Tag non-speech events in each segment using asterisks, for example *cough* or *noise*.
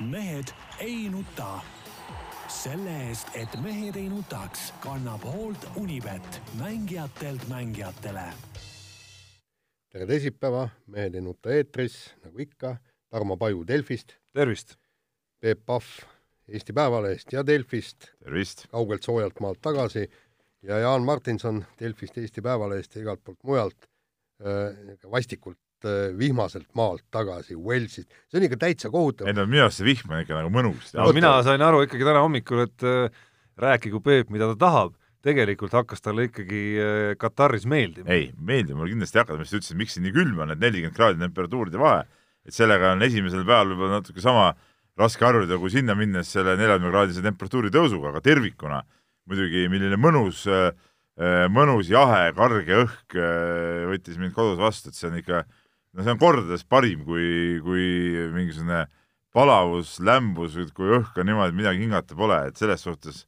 mehed ei nuta. selle eest, et mehed ei nutaks, kannab hoolt Unibet, mängijatelt mängijatele. tere teisipäeva, Mehed ei nuta eetris, nagu ikka, Tarmo Paju Delfist. tervist! Peep Pahv Eesti Päevalehest ja Delfist. tervist! kaugelt soojalt maalt tagasi ja Jaan Martinson Delfist, Eesti Päevalehest ja igalt poolt mujalt äh, vastikult vihmaselt maalt tagasi Walesist. see on ikka täitsa kohutav. ei no minu arust see vihm on ikka nagu mõnus. no mina sain aru ikkagi täna hommikul, et äh, rääkigu Peep, mida ta tahab, tegelikult hakkas talle ikkagi äh, Kataris meeldima. ei, meeldib mulle kindlasti ei hakka, ma just ütlesin, miks siin nii külm on, et nelikümmend kraadi temperatuuride vahe, et sellega on esimesel päeval võib-olla natuke sama raske harjuda, kui sinna minnes selle neljakümne kraadise temperatuuri tõusuga, aga tervikuna muidugi milline mõnus, mõnus jahe, karge õhk võttis mind kodus vastu, et see on ikka, no see on kordades parim kui, kui mingisugune palavus, lämbus, kui õhk on niimoodi, et midagi hingata pole, et selles suhtes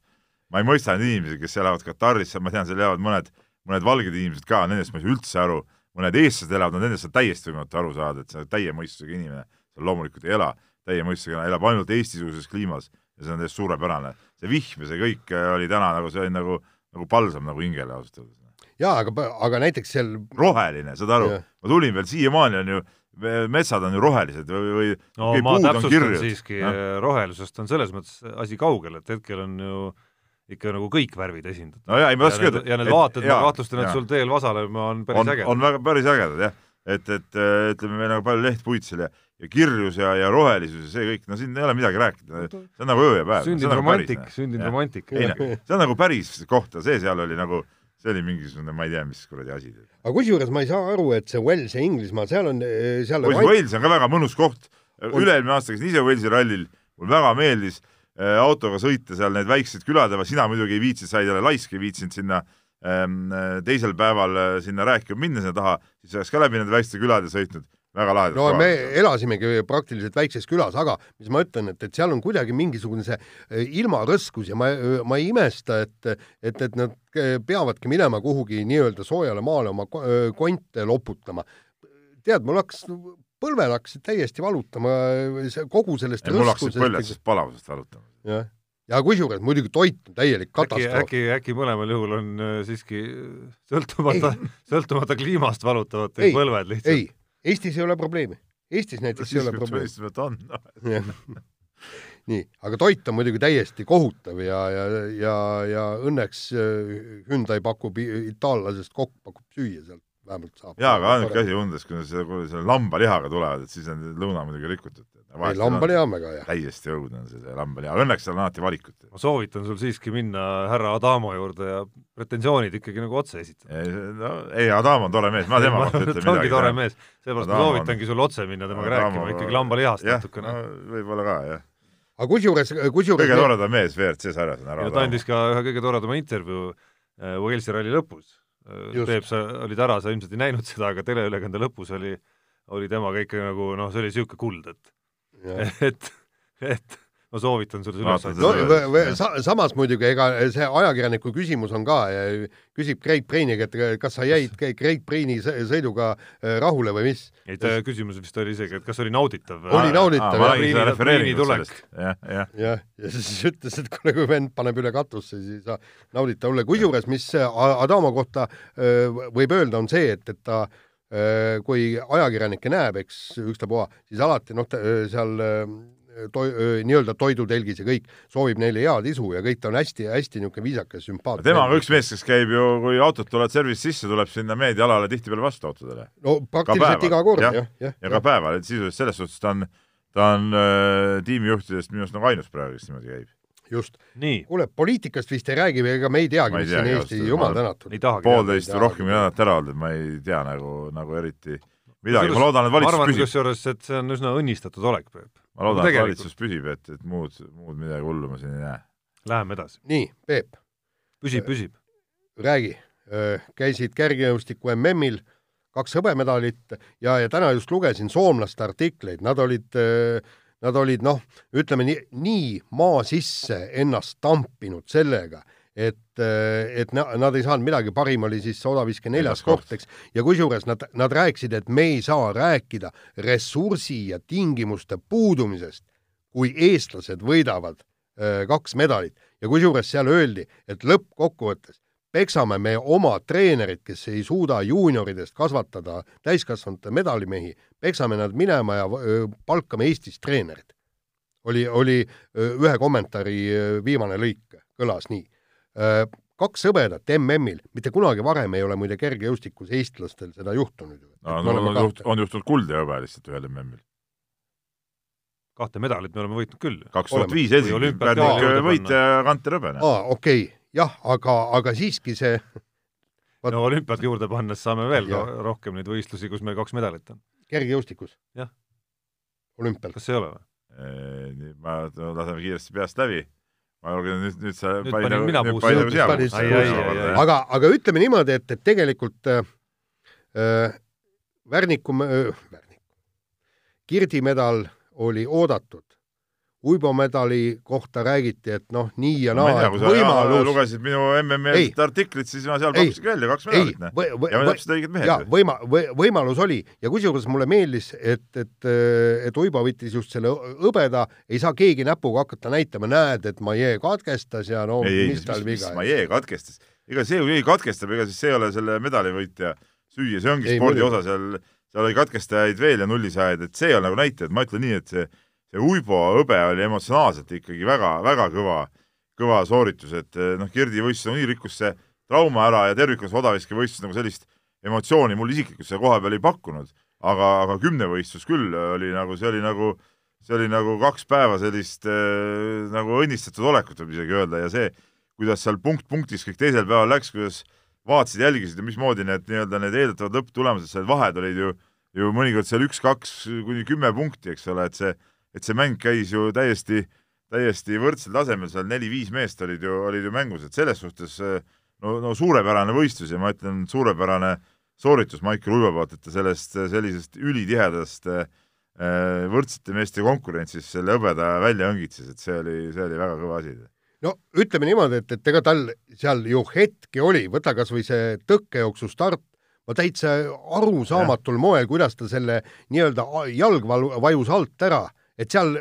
ma ei mõista neid inimesi, kes elavad Kataris, ma tean, seal elavad mõned, mõned valged inimesed ka, nendest ma ei saa üldse aru, mõned eestlased elavad, no nendest on täiesti võimatu aru saada, et see on täie mõistusega inimene, seal loomulikult ei ela, täie mõistusega elab ainult Eesti-suguses kliimas ja see on täiesti suurepärane. see vihm ja see kõik oli täna nagu, see oli nagu, nagu palsam nagu hingele ausalt öeldes. Jaa, aga, aga näiteks seal roheline, saad aru, ma tulin veel, siiamaani on ju metsad on ju rohelised või, või no ma täpsustan siiski ja?, rohelusest on selles mõttes asi kaugel, et hetkel on ju ikka nagu kõik värvid esindatud. no jaa, ei ma ei oska öelda. ja need vaated, ma kahtlustan, et sul teel vasale on päris ägedad. on väga, päris ägedad jah, et, et ütleme, meil on palju lehtpuid seal ja ja kirjus ja, ja rohelisus ja see kõik, no siin ei ole midagi rääkida, see on nagu öö ja päev. sündinud nagu romantik, sündinud romantik. see on nagu päris koht ja see seal oli nagu, see oli mingisugune, ma ei tea, mis kuradi asi. aga kusjuures ma ei saa aru, et see Wales ja Inglismaa, seal on, seal on Wales on ka väga mõnus koht. üle-eelmine aasta käisin ise Walesi rallil, mulle väga meeldis äh, autoga sõita seal need väiksed külad, aga sina muidugi ei viitsinud, sa olid jälle laisk, ei viitsinud sinna ähm, teisel päeval sinna rääkima minna sinna taha, siis oleks ka läbi nende väikeste külade sõitnud väga lahedad no kohad. me elasimegi praktiliselt väikses külas, aga mis ma ütlen, et, et seal on kuidagi mingisugune see äh, ilmarõskus ja ma, ma ei imesta, et, et, et nad peavadki minema kuhugi nii-öelda soojale maale oma konte loputama. tead, mul hakkas, põlvel hakkasid täiesti valutama kogu sellest mul hakkasid põlved siis palavusest valutama. jah ja kusjuures muidugi toit on täielik katastroof. äkki, äkki mõlemal juhul on siiski sõltumata, sõltumata kliimast valutavad teil põlved lihtsalt? ei, Eestis ei ole probleemi. Eestis näiteks no, ei ole probleemi. Eestis peab no. nii, aga toit on muidugi täiesti kohutav ja, ja, ja, ja õnneks äh, Hyundai pakub, itaallasest kokk pakub süüa sealt vähemalt saab. jaa, aga ainuke asi undes, kui nad selle, selle lambalihaga tulevad, et siis on lõuna muidugi rikutud ei, lambalihaga jah. täiesti õudne on see, see lambaliha, õnneks seal on alati valikut. ma soovitan sul siiski minna härra Adamo juurde ja pretensioonid ikkagi nagu otse esitada. no ei, Adamo on tore mees, ma tema *laughs* kohta ütlen midagi. ta ongi tore mees, seepärast ma soovitangi sul otse minna temaga Adamo, rääkima ikkagi lambalihast natukene no,. võib-olla ka, jah. aga kusjuures, kusjuures kõige toredam mees WRC sarjas on Adamo. ta andis ka ühe kõige toredama intervjuu äh, Walesi ralli lõpus. Peep, sa olid ära, sa ilmselt ei näinud seda, aga teleülekande lõpus oli, oli temaga ikka nagu noh, see oli niisugune kuld, et *laughs* et, et ma soovitan sulle üles no, sa, samas muidugi, ega see ajakirjaniku küsimus on ka, küsib Craig Brainiga, et kas sa jäid Craig Braini sõiduga äh, rahule või mis? ei, ta küsimus vist oli isegi, et kas oli nauditav. oli nauditav, jah. jah, jah. jah, ja siis *laughs* ütles, et kuule, kui vend paneb üle katusse, siis ei saa naudita olla. kusjuures, mis Adamo kohta äh, võib öelda, on see, et, et ta Äh, kui ajakirjanikke näeb, eks ükstapuha, siis alati noh, seal äh, to-, nii-öelda toidutelgis ja kõik, soovib neile head isu ja kõik, ta on hästi-hästi niisugune viisakas, sümpaatne. tema on üks mees, kes käib ju, kui autod tulevad service sisse, tuleb sinna meediaalale tihtipeale vastu autodele. no praktiliselt iga kord, jah, jah. ja ka päeval, et sisuliselt selles suhtes ta on, ta on äh, tiimijuhtidest minu arust nagu ainus praegu, kes niimoodi käib just. kuule, poliitikast vist ei räägi või ega me ei teagi, mis siin Eesti, jumal tänatud. poolteist või rohkem nädalat ära olnud, et ma ei tea nagu, nagu eriti midagi, ma loodan, et valitsus püsib. kusjuures, et see on üsna õnnistatud olek, Peep. ma loodan, et valitsus püsib, et, et muud, muud midagi hullu ma siin ei näe. Läheme edasi. nii, Peep. püsib, püsib. räägi, käisid kergejõustiku MM-il, kaks hõbemedalit ja, ja täna just lugesin soomlaste artikleid, nad olid nad olid noh, ütleme nii, nii maa sisse ennast tampinud sellega, et, et nad ei saanud midagi, parim oli siis odaviske neljas koht, eks, ja kusjuures nad, nad rääkisid, et me ei saa rääkida ressursi ja tingimuste puudumisest, kui eestlased võidavad öö, kaks medalit ja kusjuures seal öeldi, et lõppkokkuvõttes peksame me oma treenerid, kes ei suuda juunioridest kasvatada täiskasvanute medalimehi, peksame nad minema ja öö, palkame Eestis treenerid. oli, oli öö, ühe kommentaari viimane lõik, kõlas nii. Kaks hõbedat MM-il, mitte kunagi varem ei ole muide kergejõustikus eestlastel seda juhtunud. No, no, on, juht, on juhtunud kuld ja hõbe lihtsalt ühel MM-il kahte medalit me oleme võitnud küll. kaks tuhat viis pärnik võitja Kanter Hõbene. aa, okei okay., jah, aga, aga siiski see Vaat... *laughs* no olümpiat juurde pannes saame veel ja. rohkem neid võistlusi, kus meil kaks medalit on. kergejõustikus? jah. olümpial. kas ei ole või? nii, ma, laseme kiiresti peast läbi. Ma julgen nüüd, nüüd sa nüüd panin mina puusse. aga, aga ütleme niimoodi, et, et tegelikult äh, äh Värniku äh,, Värniku, Kirdi medal oli oodatud. Uibo medali kohta räägiti, et noh, nii ja naa no,, et võimalus. lugesid minu MM-i artiklit, siis ma seal pakkusingi välja kaks medalit, noh. ja me täpselt õiged mehed. jaa, võima-, võimalus oli ja kusjuures mulle meeldis, et, et, et Uibo võttis just selle hõbeda, ei saa keegi näpuga hakata näitama, näed, et Maie katkestas ja no ei, mis tal viga. Maie katkestas, ega see, kui keegi katkestab, ega siis see ei ole selle medalivõitja süüa, see ongi ei, spordi muidugi. osa seal seal oli katkestajaid veel ja nullisaajaid, et see on nagu näitaja, et ma ütlen nii, et see, see Uibo hõbe oli emotsionaalselt ikkagi väga, väga kõva, kõva sooritus, et eh, noh, Kirdi võistlus nagunii rikkus see trauma ära ja tervikuna see odaviski võistlus nagu sellist emotsiooni mul isiklikult selle koha peal ei pakkunud, aga, aga kümnevõistlus küll oli nagu, see oli nagu, see oli nagu kaks päeva sellist äh, nagu õnnistatud olekut võib isegi öelda ja see, kuidas seal punkt punktis kõik teisel päeval läks, kuidas vaatasid, jälgisid ja mismoodi need nii-öelda need eeldatavad lõpptulemused, seal vahed olid ju, ju mõnikord seal üks-kaks kuni kümme punkti, eks ole, et see, et see mäng käis ju täiesti, täiesti võrdsel tasemel, seal neli-viis meest olid ju, olid ju mängus, et selles suhtes no, no suurepärane võistlus ja ma ütlen, suurepärane sooritus Maicel Uivo poolt, et ta sellest sellisest ülitihedast äh, võrdsete meeste konkurentsis selle hõbeda välja õngitses, et see oli, see oli väga kõva asi. No ütleme niimoodi, et, et ega tal seal ju hetki oli, võta kas või see tõkkejooksu start, ma täitsa arusaamatul moel, kuidas ta selle nii-öelda jalg vajus alt ära, et seal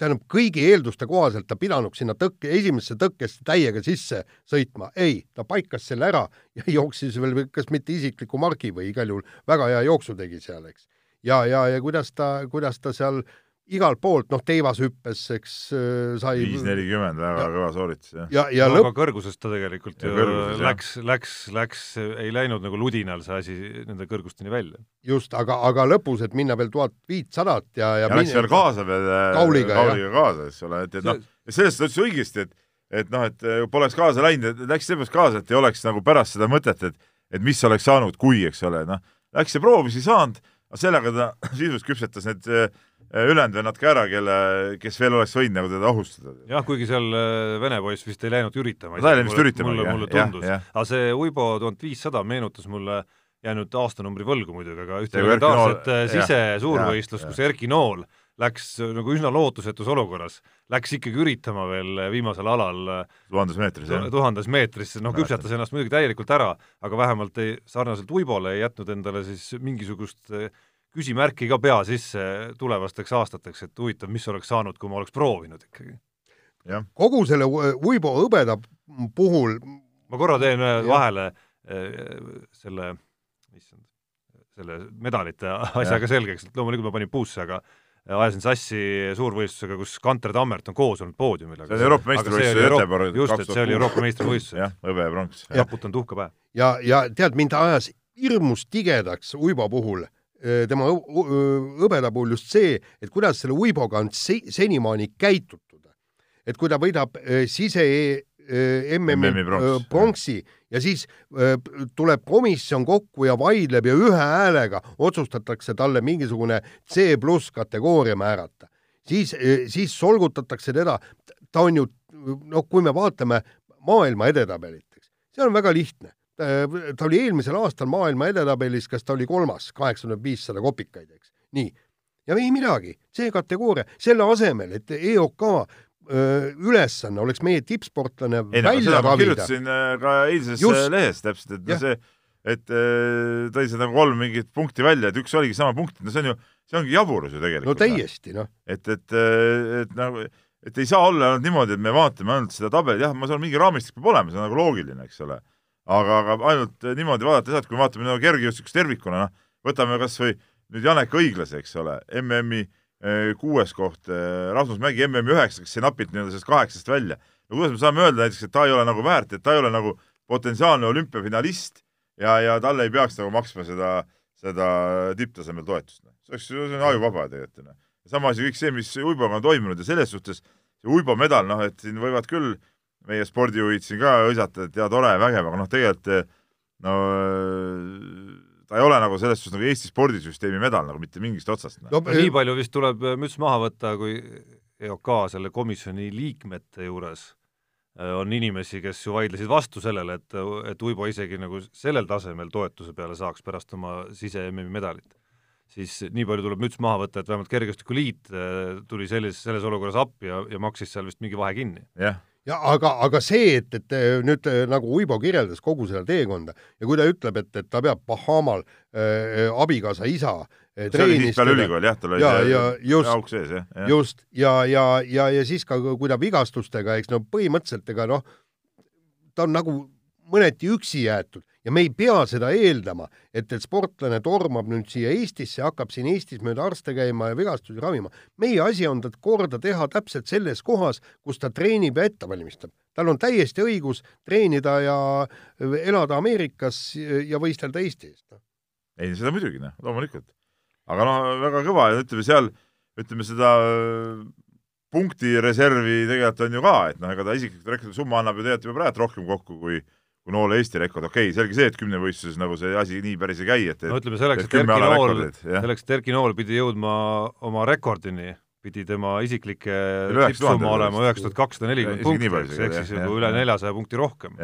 tähendab, kõigi eelduste kohaselt ta pidanuks sinna tõkke, esimesse tõkkesse täiega sisse sõitma. ei, ta paikas selle ära ja *laughs* jooksis veel kas mitte isikliku margi või igal juhul väga hea jooksu tegi seal, eks. ja, ja, ja kuidas ta, kuidas ta seal äh, igalt poolt, noh, teivas hüppes, eks äh, sai viis nelikümmend, väga kõva sooritus, jah. ja, ja no, lõpp... aga kõrgusest ta tegelikult ja ju kõrguses, läks, läks, läks, ei läinud nagu ludinal see asi nende kõrgusteni välja. just, aga, aga lõpus, et minna veel tuhat viitsadat ja, ja, ja läks veel kaasa veel äh, Kauliga, kauliga kaasa, eks ole, et, et noh, sellest ta ütles õigesti, et et noh, et äh, poleks kaasa läinud, läks seepärast kaasa, et ei oleks nagu pärast seda mõtet, et et mis oleks saanud, kui, eks ole, noh, läks ja proovis, ei saanud, aga sellega ta *laughs* sisuliselt küpsetas need Äh, ülejäänud vennad ka ära, kelle, kes veel oleks võinud nagu teda ohustada. jah, kuigi seal äh, vene poiss vist ei läinud üritama. ta ei läinud vist üritama, mulle, mulle tundus, aga see Uibo tuhat viissada meenutas mulle jäänud aastanumbri võlgu muidugi, aga ühte legendaarset äh, sisesuurvõistlust, kus Erki Nool läks nagu üsna lootusetus olukorras, läks ikkagi üritama veel viimasel alal tuhandes meetris, jah? tuhandes meetris, noh, küpsetas ennast muidugi täielikult ära, aga vähemalt ei, sarnaselt Uibole ei jätnud endale siis mingisugust äh, küsimärki ka pea sisse tulevasteks aastateks, et huvitav, mis oleks saanud, kui ma oleks proovinud ikkagi. kogu selle Uibo hõbeda puhul ma korra teen ja. vahele äh, selle, issand, selle medalite asjaga selgeks, et loomulikult ma panin puusse, aga ajasin sassi suurvõistlusega, kus Kanter Tammert on koos olnud poodiumil. see on Euroopa meistrivõistluse Göteborg just, et see oli Euroopa meistrivõistlus. jah, hõbe ja pronks. raputanud uhke päev. ja, ja tead, mind ajas hirmus tigedaks Uibo puhul tema hõbeda puhul just see, et kuidas selle Uiboga on se senimaani käitutud. et kui ta võidab sise MM-i pronksi ja siis tuleb komisjon kokku ja vaidleb ja ühe häälega otsustatakse talle mingisugune C pluss kategooria määrata, siis, siis solgutatakse teda, ta on ju, noh, kui me vaatame maailma edetabelit, eks, see on väga lihtne. Äh, ta oli eelmisel aastal maailma edetabelis, kas ta oli kolmas, kaheksakümmend viissada kopikaid, eks. nii. ja ei midagi, C-kategooria, selle asemel, et EOK äh, ülesanne oleks meie tippsportlane ei, välja ravida. kirjutasin äh, ka eilses just, lehes täpselt, et no see et äh, tõi seda kolm mingit punkti välja, et üks oligi sama punkt, no see on ju, see ongi jaburus ju tegelikult. no täiesti, noh. et, et, et nagu, et ei saa olla ainult niimoodi, et me vaatame ainult seda tabelit, jah, ma saan, mingi raamistik peab olema, see on nagu loogiline, eks ole. Aga, aga ainult niimoodi vaadata seda, et kui me vaatame nagu kergejõustikust tervikuna, noh, võtame kas või nüüd Janek Õiglase, eks ole, MM-i eh, kuues koht, eh, Rasmus Mägi MM-i üheksa, kes jäi napilt nii-öelda sellest kaheksast välja. no kuidas me saame öelda näiteks, et ta ei ole nagu väärt, et ta ei ole nagu potentsiaalne olümpiafinalist ja, ja talle ei peaks nagu maksma seda, seda tipptasemel toetust. see oleks, see on ajuvaba tegelikult. Noh. sama asi kõik see, mis uiboga on toimunud ja selles suhtes see uibo medal, noh, et siin võivad küll meie spordijuhid siin ka hõisata, et jaa, tore, vägev, aga noh, tegelikult no ta ei ole nagu selles suhtes nagu Eesti spordisüsteemi medal nagu mitte mingist otsast no.. No, nii palju vist tuleb müts maha võtta, kui EOK selle komisjoni liikmete juures on inimesi, kes ju vaidlesid vastu sellele, et, et Uibo isegi nagu sellel tasemel toetuse peale saaks pärast oma sise-MM-i medalit. siis nii palju tuleb müts maha võtta, et vähemalt Kergejõustikuliit tuli selles, selles olukorras appi ja, ja maksis seal vist mingi vahe kinni. jah ja aga, aga see, et, et nüüd nagu Uibo kirjeldas kogu seda teekonda ja kui ta ütleb, et, et ta peab Bahamal äh, abikaasa isa äh, siis peale ülikooli jah, tal oli ja, ja, just, auk sees jah ja.. just, ja, ja, ja, ja siis ka, kui ta vigastustega, eks no põhimõtteliselt ega noh, ta on nagu mõneti üksi jäetud ja me ei pea seda eeldama, et, et sportlane tormab nüüd siia Eestisse, hakkab siin Eestis mööda arste käima ja vigastusi ravima. meie asi on ta korda teha täpselt selles kohas, kus ta treenib ja ette valmistab. tal on täiesti õigus treenida ja elada Ameerikas ja võistelda Eesti eest. Noh. ei, seda muidugi, noh, loomulikult. aga noh, väga kõva ja ütleme seal, ütleme seda äh, punktireservi tegelikult on ju ka, et noh, ega ta isiklikult summa annab ju tegelikult juba praegu rohkem kokku kui kui Noole Eesti rekord, okei okay,, selge see, et kümnevõistluses nagu see asi nii päris ei käi, et no ütleme selleks, et Erki Nool, selleks, et Erki Nool pidi jõudma oma rekordini, pidi tema isiklike tippsumma olema üheksa tuhat kakssada nelikümmend punkti, ehk siis nagu üle neljasaja punkti rohkem.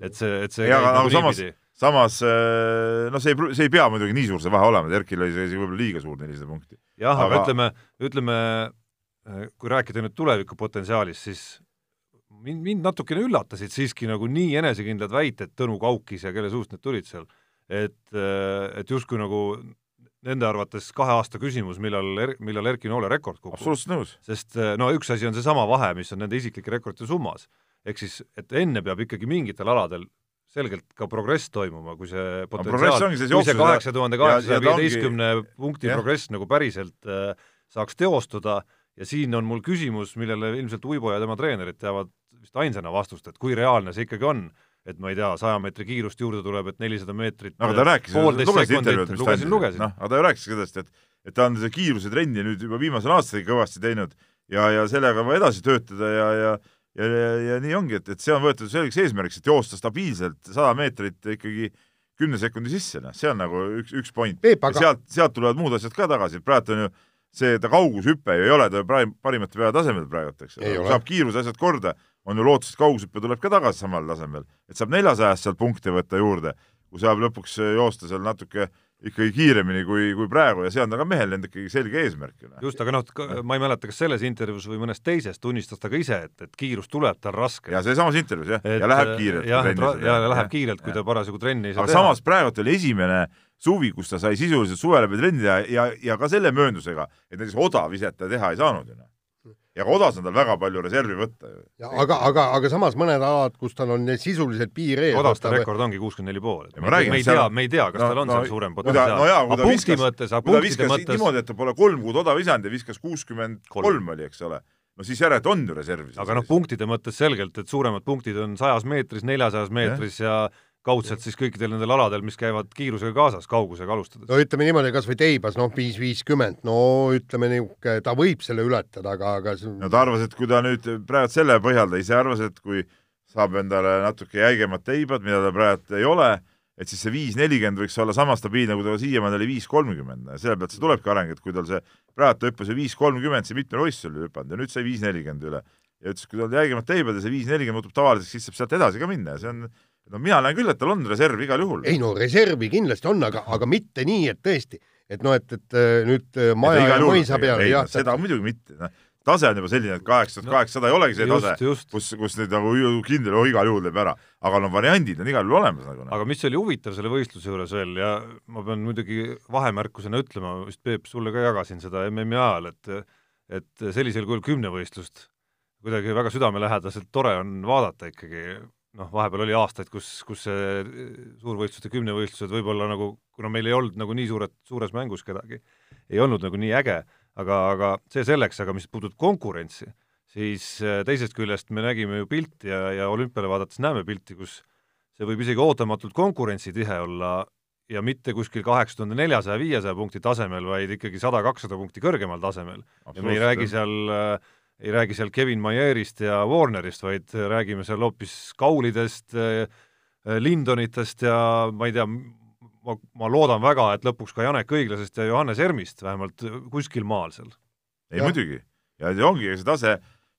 et see, et see ja, aga nagu samas, samas noh, see ei, see ei pea muidugi nii suur see vahe olema, et Erkil oli see isegi võib-olla liiga suur, nelisada punkti. jah, aga ütleme, ütleme kui rääkida nüüd tulevikupotentsiaalist, siis mind, mind natukene üllatasid siiski nagu nii enesekindlad väited Tõnu Kaukis ja kelle suust need tulid seal, et, et justkui nagu nende arvates kahe aasta küsimus, millal er,, millal Erki Noole rekord kukub. absoluutselt nõus. sest no üks asi on seesama vahe, mis on nende isiklike rekordite summas. ehk siis, et enne peab ikkagi mingitel aladel selgelt ka progress toimuma, kui see potentsiaal, kui see kaheksa tuhande kaheksasaja viieteistkümne punkti ja. progress nagu päriselt äh, saaks teostuda ja siin on mul küsimus, millele ilmselt Uibo ja tema treenerid teavad vist ainsana vastust, et kui reaalne see ikkagi on, et ma ei tea, saja meetri kiirust juurde tuleb, et nelisada meetrit no, aga ta rääkis, lugesin intervjuud, mis ta andis, noh, aga ta ju rääkis sellest, et et ta on seda kiiruse trenni nüüd juba viimasel aastal kõvasti teinud ja, ja sellega on vaja edasi töötada ja, ja ja, ja, ja nii ongi, et, et see on võetud selgeks eesmärgiks, et joosta stabiilselt sada meetrit ikkagi kümne sekundi sisse, noh, see on nagu üks, üks point. Aga... sealt, sealt tulevad muud asjad ka tagasi, et praegu on ju see, ta kaugushüpe ju ei ole ta parimate pea tasemel praegu, eks ole, saab kiiruse asjad korda, on ju lootus, et kaugushüpe tuleb ka tagasi samal tasemel, et saab neljasajast sealt punkte võtta juurde, kui saab lõpuks joosta seal natuke ikkagi kiiremini kui, kui praegu ja see on aga mehel enda ikkagi selge eesmärk ju. just, aga noh, ma ei mäleta, kas selles intervjuus või mõnes teises tunnistas ta ka ise, et, et kiirus tuleb tal raske. ja seesamas intervjuus jah, ja läheb kiirelt. jah, ja läheb kiirelt, kui ta parasjagu trenni ei saa aga teha. samas praegu oli esimene suvi, kus ta sai sisuliselt suve läbi trenni teha ja, ja ka selle mööndusega, et näiteks odav iset ta teha ei saanud ju noh ja ka odas on tal väga palju reservi võtta ju. aga, aga, aga samas mõned alad, kus tal on sisuliselt piir ees. odaste rekord ongi kuuskümmend neli pool. me ei tea, me ei tea, kas no, tal on no, seal suurem potentsiaal. no jaa, kui ta viskas, mõttes, kui ta viskas mõttes... niimoodi, et ta pole kolm kuud odav visanud ja viskas kuuskümmend kolm oli, eks ole no siis järelikult on ju reservis. aga noh, punktide mõttes selgelt, et suuremad punktid on sajas meetris, neljasajas meetris ja, ja kaudselt siis kõikidel nendel aladel, mis käivad kiirusega kaasas, kaugusega alustades. no ütleme niimoodi, kas või teibas, noh, viis viiskümmend, no ütleme niisugune, ta võib selle ületada, aga, aga no ta arvas, et kui ta nüüd praegu selle põhjal, ta ise arvas, et kui saab endale natuke jäigemad teibad, mida tal praegu ei ole, et siis see viis nelikümmend võiks olla sama stabiilne, kui ta siiamaani oli viis kolmkümmend, selle pealt see tulebki areng, et kui tal see, praegu ta hüppas ju viis kolmkümmend, see mitmel võistlusel oli hüpanud ja nüüd sai viis nelikümmend üle. ja ütles, kui tal jäigemad teibad ja see viis nelikümmend muutub tavaliseks, siis saab sealt edasi ka minna ja see on no mina näen küll, et tal on reservi igal juhul. ei no reservi kindlasti on, aga, aga mitte nii, et tõesti, et noh, et, et nüüd maja ja mõisa peale, jah. seda muidugi mitte, noh tase on juba selline, et kaheksa tuhat kaheksasada ei olegi see just, tase, kus, kus nüüd nagu kindel oh, igal juhul teeb ära, aga no variandid on igal juhul olemas nagu. aga mis oli huvitav selle võistluse juures veel ja ma pean muidugi vahemärkusena ütlema, vist Peep, sulle ka jagasin seda MM-i ajal, et et sellisel kujul kümnevõistlust kuidagi väga südamelähedaselt tore on vaadata ikkagi, noh, vahepeal oli aastaid, kus, kus see suurvõistluste kümnevõistlused võib-olla nagu, kuna meil ei olnud nagu nii suured, suures mängus kedagi, ei olnud nagu nii äge aga, aga see selleks, aga mis puudutab konkurentsi, siis äh, teisest küljest me nägime ju pilti ja, ja olümpiale vaadates näeme pilti, kus see võib isegi ootamatult konkurentsitihe olla ja mitte kuskil kaheksa tuhande neljasaja, viiesaja punkti tasemel, vaid ikkagi sada, kakssada punkti kõrgemal tasemel. ja me ei räägi seal äh, ei räägi seal Kevin Maierist ja Warnerist, vaid räägime seal hoopis Kaulidest, äh, Lindonitest ja ma ei tea, ma, ma loodan väga, et lõpuks ka Janek Õiglasest ja Johannes Ermist vähemalt kuskil maal seal. ei ja. muidugi, ja ongi see tase,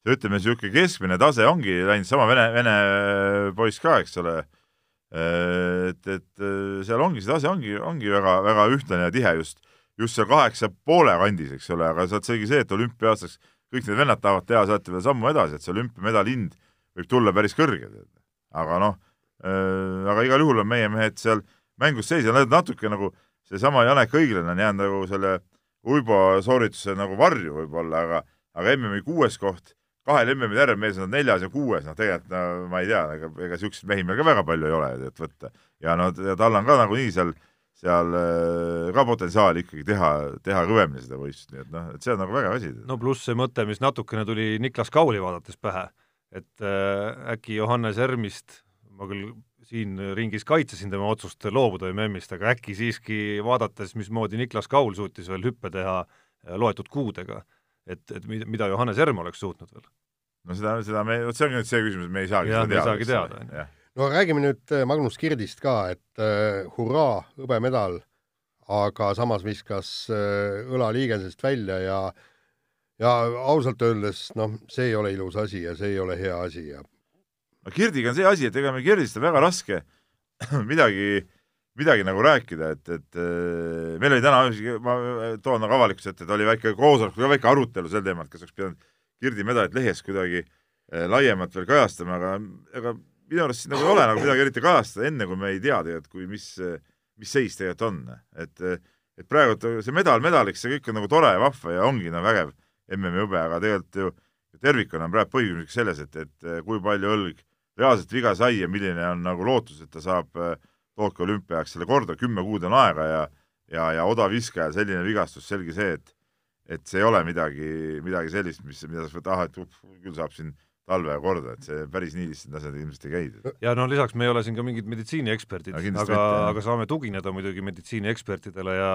ütleme, niisugune keskmine tase ongi läinud sama vene, vene poiss ka, eks ole, et, et seal ongi, see tase ongi, ongi väga, väga ühtlane ja tihe just, just seal kaheksa poole kandis, eks ole, aga sealt seegi see, et olümpiaastaks kõik need vennad tahavad teha, saate veel sammu edasi, et see olümpiamedali hind võib tulla päris kõrge. aga noh äh,, aga igal juhul on meie mehed seal äh, mängus sees ja nad natuke nagu seesama Janek Õiglane on jäänud nagu selle Uibo soorituse nagu varju võib-olla, aga aga MM-i kuues koht, kahel MM-i järel mees on neljas ja kuues, noh tegelikult no ma ei tea, ega, ega niisuguseid mehi meil ka väga palju ei ole, et võtta. ja no ja tal on ka nagunii seal, seal äh, ka potentsiaali ikkagi teha, teha kõvemini seda võistlust, nii et noh, et see on nagu vägev asi. no pluss see mõte, mis natukene tuli Niklas Kauli vaadates pähe, et äh, äkki Johannes Ermist, ma küll siin ringis kaitsesin tema otsust loobuda MM-ist, aga äkki siiski vaadates, mismoodi Niklas Kaul suutis veel hüppe teha äh, loetud kuudega, et, et mida Johannes Erm oleks suutnud veel? no seda, seda me, vot see ongi nüüd see küsimus, et me ei saagi ja, seda teada. ju. No räägime nüüd äh, Magnus Kirdist ka, et äh, hurraa, hõbemedal, aga samas viskas äh, õla liigesest välja ja ja ausalt öeldes, noh, see ei ole ilus asi ja see ei ole hea asi ja no Kirdiga on see asi, et ega meil Kirdist on väga raske *coughs* midagi, midagi nagu rääkida, et, et äh, meil oli täna, ma toon nagu avalikkuse ette, et oli väike koosolek, väike arutelu sel teemal, et kas oleks pidanud Kirdi medalit lehes kuidagi äh, laiemalt veel kajastama, aga ega minu arust siin nagu ei ole nagu midagi eriti kajastada, enne kui me ei tea tegelikult, kui mis, mis seis tegelikult on. et, et praegu see medal medaliks, see kõik on nagu tore ja vahva ja ongi no vägev MM-i hõbe, aga tegelikult ju tervikuna on praegu põhiküsimus selles, et, et kui palju õlg reaalselt viga sai ja milline on nagu lootus, et ta saab äh, Tokyo olümpiaks selle korda, kümme kuud on aega ja ja, ja odaviskaja selline vigastus, selge see, et et see ei ole midagi, midagi sellist, mis, mida sa võid, ah, et uh, küll saab siin talve korda, et see päris nii lihtsalt asjad ilmselt ei käi. ja no lisaks me ei ole siin ka mingid meditsiinieksperdid, aga, aga saame tugineda muidugi meditsiiniekspertidele ja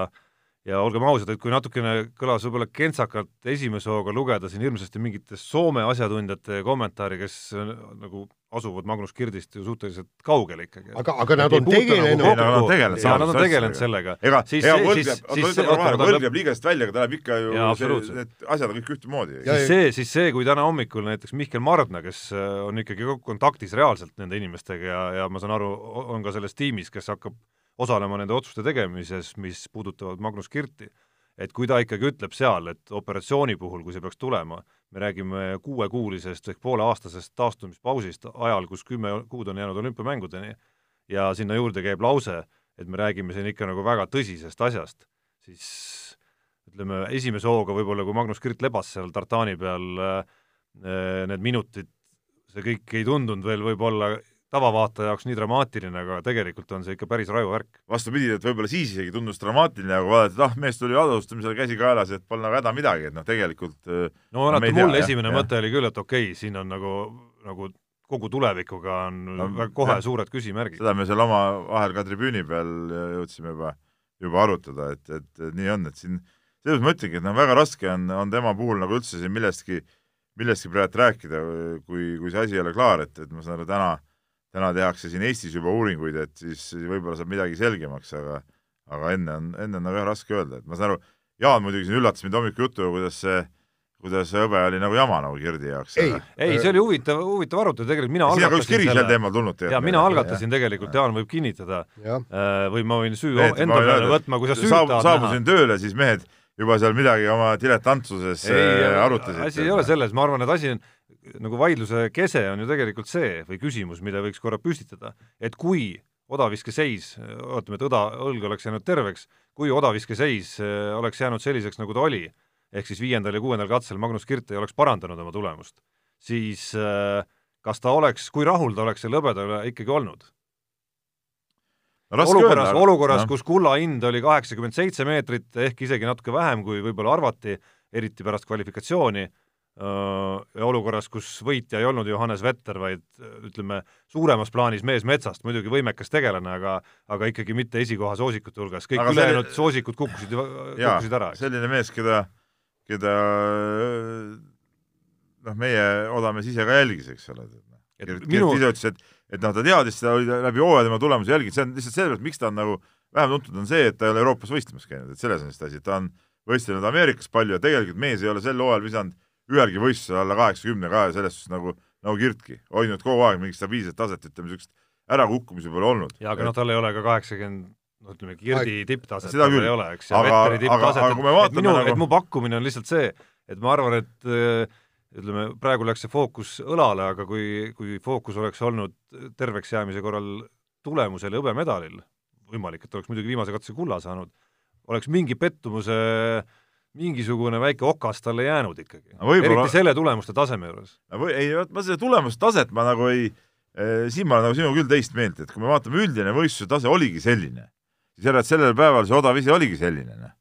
ja olgem ausad, et kui natukene kõlas võib-olla kentsakalt esimese hooga lugeda siin hirmsasti mingite Soome asjatundjate kommentaari, kes nagu asuvad Magnus Kirdist ju suhteliselt kaugel ikkagi. aga, aga nad on tegelenud nagu nad on tegelenud, ja nad on tegelenud sellega. ega, ega võlg jääb, võlg jääb liigest välja, aga ta läheb ikka ju, need asjad on kõik ühtemoodi. siis see, siis see, kui täna hommikul näiteks Mihkel Mardna, kes äh, on ikkagi kontaktis reaalselt nende inimestega ja, ja ma saan aru, on ka selles tiimis, kes hakkab osalema nende otsuste tegemises, mis puudutavad Magnus Kirti, et kui ta ikkagi ütleb seal, et operatsiooni puhul, kui see peaks tulema, me räägime kuuekuulisest ehk pooleaastasest taastumispausist ajal, kus kümme kuud on jäänud olümpiamängudeni, ja sinna juurde käib lause, et me räägime siin ikka nagu väga tõsisest asjast, siis ütleme, esimese hooga võib-olla, kui Magnus Kirt lebas seal tartaani peal äh, need minutid, see kõik ei tundunud veel võib-olla tavavaataja jaoks nii dramaatiline, aga tegelikult on see ikka päris raju värk. vastupidi, et võib-olla siis isegi tundus dramaatiline, aga vaadati, et ah, mees tuli alustamisele käsi kaelas, et pole nagu häda midagi, et noh, tegelikult äh, no vaata, mul esimene jah, mõte oli küll, et okei okay,, siin on nagu, nagu kogu tulevikuga on no, väga kohe jah. suured küsimärgid. seda me seal oma vahel ka tribüüni peal jõudsime juba, juba arutada, et, et, et nii on, et siin selles ma ütlengi, et noh, väga raske on, on tema puhul nagu üldse siin millestki, millestki praegu rääkida, kui, kui see asi ei ole klaar, et, et ma saan aru, täna täna tehakse siin Eestis juba uuringuid, et siis võib-olla saab midagi selgemaks, aga aga enne on, enne on nagu jah raske öelda, et ma saan aru, Jaan muidugi siin üllatas mind hommikujutuga, kuidas see kuidas hõbe oli nagu jama nagu Kirdi jaoks. ei, ei, see oli huvitav, huvitav arutelu, tegelikult mina siin üks kiri sel teemal tulnud ja mina algatasin tegelikult, Jaan võib kinnitada, äh, või ma võin süü Mehed, enda peale võtma, kui sa süüd tahad näha. saabusin tööle, siis mehed juba seal midagi oma diletantsuses äh, arutasid. asi ei ole selles, ma arvan, et asi on, nagu vaidluse kese on ju tegelikult see või küsimus, mida võiks korra püstitada, et kui odaviskeseis, ootame, et õda, õlg oleks jäänud terveks, kui odaviskeseis äh, oleks jäänud selliseks, nagu ta oli, ehk siis viiendal ja kuuendal katsel Magnus Kirt ei oleks parandanud oma tulemust, siis äh, kas ta oleks, kui rahul ta oleks selle hõbeda üle ikkagi olnud? olukorras, olukorras kus kulla hind oli kaheksakümmend seitse meetrit, ehk isegi natuke vähem, kui võib-olla arvati, eriti pärast kvalifikatsiooni, ja olukorras, kus võitja ei olnud Johannes Vetter, vaid ütleme, suuremas plaanis mees metsast, muidugi võimekas tegelane, aga aga ikkagi mitte esikoha soosikute hulgas, kõik ülejäänud see... soosikud kukkusid, kukkusid ära. selline mees, keda keda noh, meie odamees ise ka jälgis, eks ole. Gert minu... ise ütles, et, et noh, ta teadis seda, oli läbi hooaja tema tulemusi jälginud, see on lihtsalt sellepärast, miks ta on nagu vähem tuntud, on see, et ta ei ole Euroopas võistlemas käinud, et selles on vist asi, ta on võistelnud Ameerikas palju ja tegelikult mees ei ole sel hooajal visanud ühelgi võistlusel alla kaheksakümne ka ja selles suhtes nagu, nagu Kirtki, hoidnud kogu aeg mingit stabiilset taset, ütleme niisugust ärakukkumisi pole olnud. jaa, aga noh, tal ei ole ka kaheksakümmend no ütleme, Kirdi tipptaset seda küll ei ole, eks, ja Vetteri tipptaset, et minu nagu..., et mu pakkumine on lihtsalt see, et ma arvan, et äh, ütleme, praegu läks see fookus õlale, aga kui, kui fookus oleks olnud terveks jäämise korral tulemusel ja hõbemedalil, võimalik, et oleks muidugi viimase katse kulla saanud, oleks mingi pettumuse mingisugune väike okas talle jäänud ikkagi no. eriti selle tulemuste taseme juures. või ei, ma seda tulemustaset ma nagu ei eh,, siin ma olen nagu sinuga küll teist meelt, et kui me vaatame, üldine võistluse tase oligi selline siis järelikult sellel päeval see odav ise oligi selline, noh.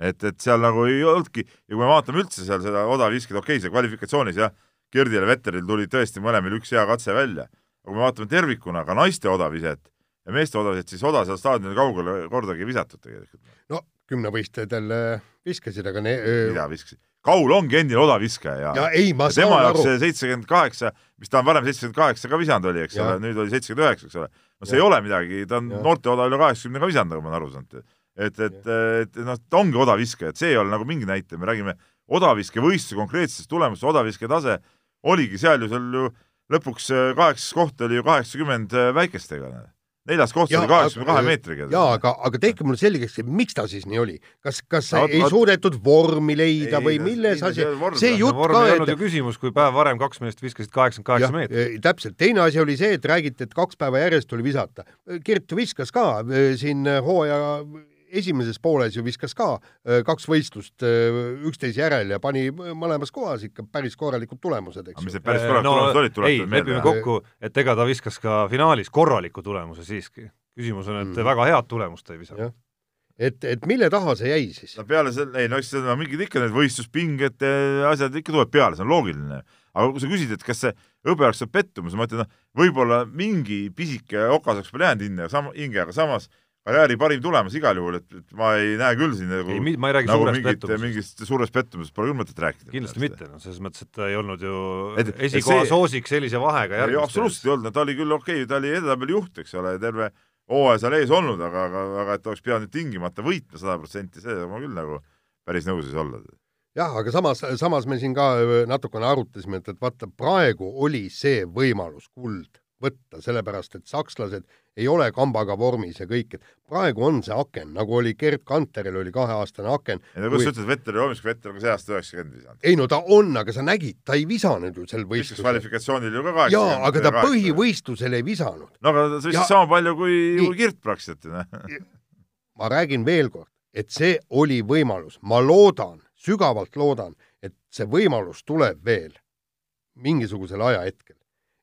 et, et seal nagu ei olnudki ja kui me vaatame üldse seal seda odaviskit, okei okay,, see kvalifikatsioonis jah, Girdil ja Vetteril tuli tõesti mõlemil üks hea katse välja, aga kui me vaatame tervikuna ka naiste odaviset ja meeste odaviset, siis oda seal staadioni kaugele kordagi ei visatud tegelikult. no kümnevõistlejatel viskasid, aga ne-. mida viskasid? Kaul ongi endine odaviskaja ja, ja ei, ma saan aru. seitsekümmend kaheksa, mis ta on varem seitsekümmend kaheksa ka visanud oli, eks ole, nüüd oli seitsekümmend üheksa, eks ole. no see ja. ei ole midagi, ta on noorte oda üle kaheksakümne ka visanud, nagu ma olen aru saanud. et, et, et noh, ta ongi odaviskaja, et see ei ole nagu mingi näitaja, me räägime odaviskevõistluse konkreetsest tulemust, odaviske tase oligi seal ju, seal ju lõpuks äh, kaheksas koht oli ju kaheksakümmend äh, väikestega neljas koht oli kaheksakümne kahe meetriga. jaa, aga, aga tehke mulle selgeks, miks ta siis nii oli. kas, kas no, ei suudetud vormi leida ei, või milles asi, see jutt ka, et ei olnud ju küsimus, kui päev varem kaks meest viskasid kaheksakümmend kaheksa meetrit. täpselt, teine asi oli see, et räägiti, et kaks päeva järjest tuli visata. Kirt viskas ka äh, siin hooaja esimeses pooles ju viskas ka äh, kaks võistlust äh, üksteise järel ja pani mõlemas kohas ikka päris korralikud tulemused, eks ju. mis need päris korralikud no, tulemused olid, tuletame meelde. lepime kokku, et ega ta viskas ka finaalis korraliku tulemuse siiski. küsimus on, et mm. väga head tulemust ta ei visanud et, et mille taha see jäi siis? no peale selle, ei no eks seda mingid ikka need võistluspinged, asjad ikka tuleb peale, see on loogiline. aga kui sa küsid, et kas see hõbe oleks pettumus, ma ütlen, noh, võib-olla mingi pisike okas oleks veel jäänud hinge, sama, hinge, aga samas karjääri parim tulemus igal juhul, et, et ma ei näe küll siin nagu, ei, ma ei räägi nagu suurest pettumusest. mingist suurest pettumusest pole küll mõtet rääkida. kindlasti mitte, noh, selles mõttes, et ta ei olnud ju et, esikoha see... soosik sellise vahega järgmistes. absoluutselt ei olnud, no ta oli küll okei okay,, ta oli edetabeli juht, eks ole, terve hooaja seal ees olnud, aga, aga, aga et oleks pidanud tingimata võitma sada protsenti, see ma küll nagu päris nõus ei saa olla jah, aga samas, samas me siin ka natukene arutasime, et, et vaata, praegu oli see võimalus kuld võtta, sellepärast et sakslased ei ole kambaga vormis ja kõik, et praegu on see aken, nagu oli Gerd Kanteril oli kaheaastane aken. ei no kus kui... sa ütled Vetteri vormis, kui Vetter on ka see aasta üheksakümmend visanud? ei no ta on, aga sa nägid, ta ei visanud ju sel võistlusel. kvalifikatsioonil ju ka kaheksakümmend. jaa, aga ta põhivõistlusel ei visanud. no aga ta viskas ja... sama palju kui, kui Kirt praktiliselt ju noh. ma räägin veel kord, et see oli võimalus, ma loodan, sügavalt loodan, et see võimalus tuleb veel mingisugusel ajahetkel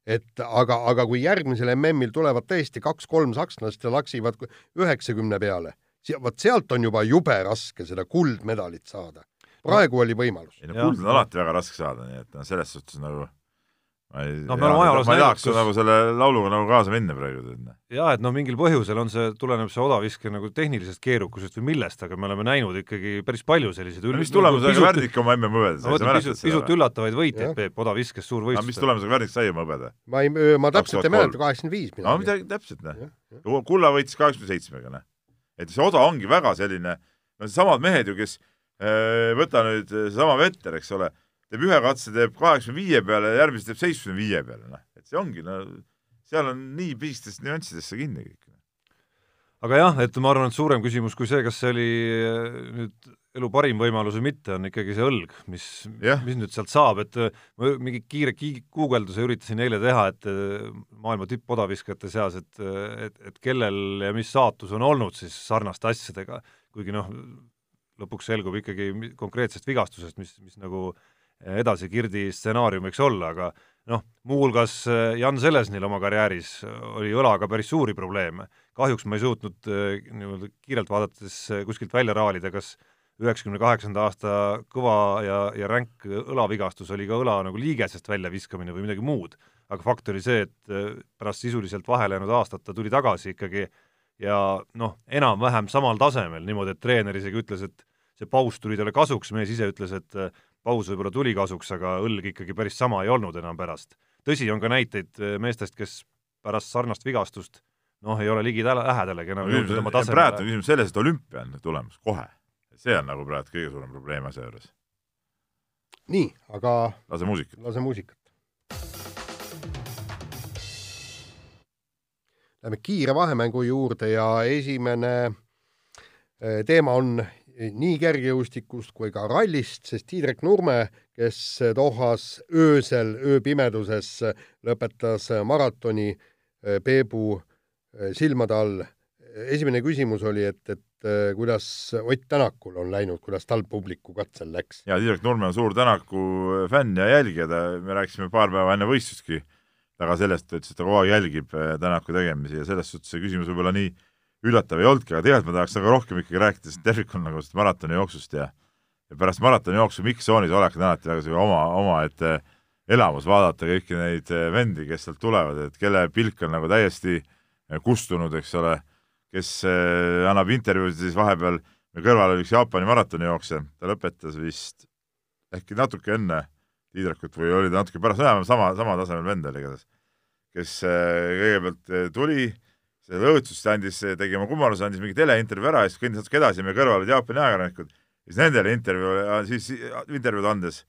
et aga, aga kui järgmisel MM-il tulevad tõesti kaks-kolm sakslast ja laksivad üheksakümne peale, vot sealt on juba jube raske seda kuldmedalit saada. praegu oli võimalus. ei no kuld on alati väga raske saada, nii et noh, selles suhtes nagu ma ei no, me oleme ajaloos ma ei tahaks kus... nagu selle lauluga nagu kaasa minna praegu. Noh. jaa, et noh, mingil põhjusel on see, tuleneb see odaviske nagu tehnilisest keerukusest või millest, aga me oleme näinud ikkagi päris palju selliseid üll... no, mis tulemusega pisut... Värdik oma MM-hõbedas sai, sa mäletad seda? pisut üllatavaid võitjaid Peep odaviskes suurvõistlustel. mis tulemusega Värdik sai oma hõbeda? ma ei, ma täpselt ei mäleta, kaheksakümmend viis midagi. no midagi täpselt, noh. kulla võitis kaheksakümne seitsmega, noh. et see oda ongi väga selline, no needsamad mehed ju, kes äh, võta nüüd seesama Vetter, eks ole teeb ühe katse, teeb kaheksakümne viie peale ja järgmise teeb seitsmekümne viie peale, noh. et see ongi, no seal on nii pisistest nüanssidesse kinni kõik. aga jah, et ma arvan, et suurem küsimus kui see, kas see oli äh, nüüd elu parim võimalus või mitte, on ikkagi see õlg, mis, mis nüüd sealt saab, et äh, ma mingi kiire ki-, guugelduse üritasin eile teha, et äh, maailma tippodaviskajate seas, et, et, et kellel ja mis saatus on olnud siis sarnaste asjadega, kuigi noh, lõpuks selgub ikkagi konkreetsest vigastusest, mis, mis nagu edasi Kirdi stsenaarium võiks olla, aga noh, muuhulgas Jan Selesnil oma karjääris oli õlaga päris suuri probleeme. kahjuks ma ei suutnud niimoodi kiirelt vaadates kuskilt välja raalida, kas äh, üheksakümne kaheksanda aasta kõva ja, ja ränk õlavigastus oli ka õla nagu liigesest väljaviskamine või midagi muud. aga fakt oli see, et äh, pärast sisuliselt vahele jäänud aastat ta tuli tagasi ikkagi ja noh, enam-vähem samal tasemel, niimoodi, et treener isegi ütles, et see paus tuli talle kasuks, mees ise ütles, et äh, paus võib-olla tuli kasuks, aga õlg ikkagi päris sama ei olnud enam pärast. tõsi, on ka näiteid äh, meestest, kes pärast sarnast vigastust noh, ei ole ligi lähedalegi enam jõudnud oma tasemele. praegu on küsimus selles, et olümpia on tulemas kohe see on nagu praegu kõige suurem probleem asja juures. nii, aga lase muusikat. lase muusikat. Läheme kiire vahemängu juurde ja esimene eh, teema on nii kergejõustikust kui ka rallist, sest Tiidrek Nurme, kes Dohas öösel, ööpimeduses lõpetas maratoni eh, Peebu eh, silmade all. esimene küsimus oli, et, et kuidas Ott Tänakul on läinud, kuidas tal publiku katsel läks? jaa, Tiirak Nurme on suur Tänaku fänn ja jälgija, ta, me rääkisime paar päeva enne võistlustki taga sellest, ta ütles, et ta kogu aeg jälgib Tänaku tegemisi ja selles suhtes see küsimus võib-olla nii üllatav ei olnudki, aga tegelikult ma tahaks nagu rohkem ikkagi rääkida sellest tervikuna nagu sellest maratoni jooksust ja ja pärast maratoni jooksu Mikk-tsoonis olek on alati väga selline oma, omaette elamus, vaadata kõiki neid äh, vendi, kes sealt tulevad, et kelle pilk on nagu täiesti kustunud, eks ole kes annab intervjuusid siis vahepeal, meil kõrval oli üks Jaapani maratonijooksja, ta lõpetas vist äkki natuke enne Tiidrakut või oli ta natuke pärast, enam-vähem sama, sama tasemel vend oli igatahes, kes kõigepealt äh, tuli, selle õõtsust andis, tegi oma kummaluse, andis mingi teleintervjuu ära ja siis kõndis natuke edasi, meie kõrval olid Jaapani ajakirjanikud, siis nendele intervjuu, siis intervjuud andes,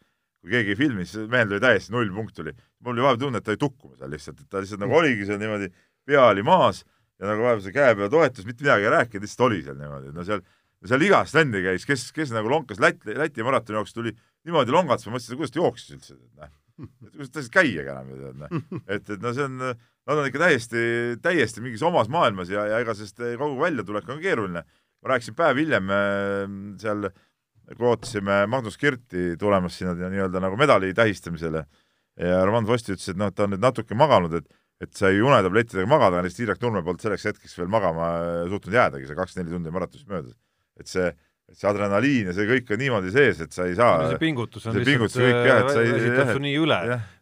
kui keegi filmis, mehel tuli täiesti null punkt tuli, mul oli vahepeal tunne, et ta oli tukkumas seal lihtsalt, et ta lihtsalt nagu oligi seal niimoodi, pea oli maas ja nagu vahepeal see käe peal toetus, mitte midagi ei rääkinud, lihtsalt oli seal niimoodi, no seal, seal igast vendi käis, kes, kes nagu lonkas Läti, Läti maratoni jooksul tuli niimoodi longatas, ma mõtlesin, kuidas ta jooksis üldse, et noh, et kuidas ta siis käiagi enam ei tead, noh. *laughs* et, et no see on, nad on ikka täiesti, täiesti mingis omas maailmas ja, ja ega sellest kogu väljatulek on keeruline. ma rääkisin päev hiljem äh, seal, kui ootasime Magnus Kirti tulemas sinna nii-öelda nagu medali tähistamisele ja Roman Vosti ütles, et noh, ta on nüüd natuke maganud, et et sai unetablettidega magada, aga lihtsalt Indrek Nurme polnud selleks hetkeks veel magama äh, suutnud jäädagi, see kakskümmend neli tundi maratonist möödas. et see, see adrenaliin ja see kõik on niimoodi sees, et sa ei saa see pingutus on see pingutus kõik jah, et sa ei väsitab su nii üle,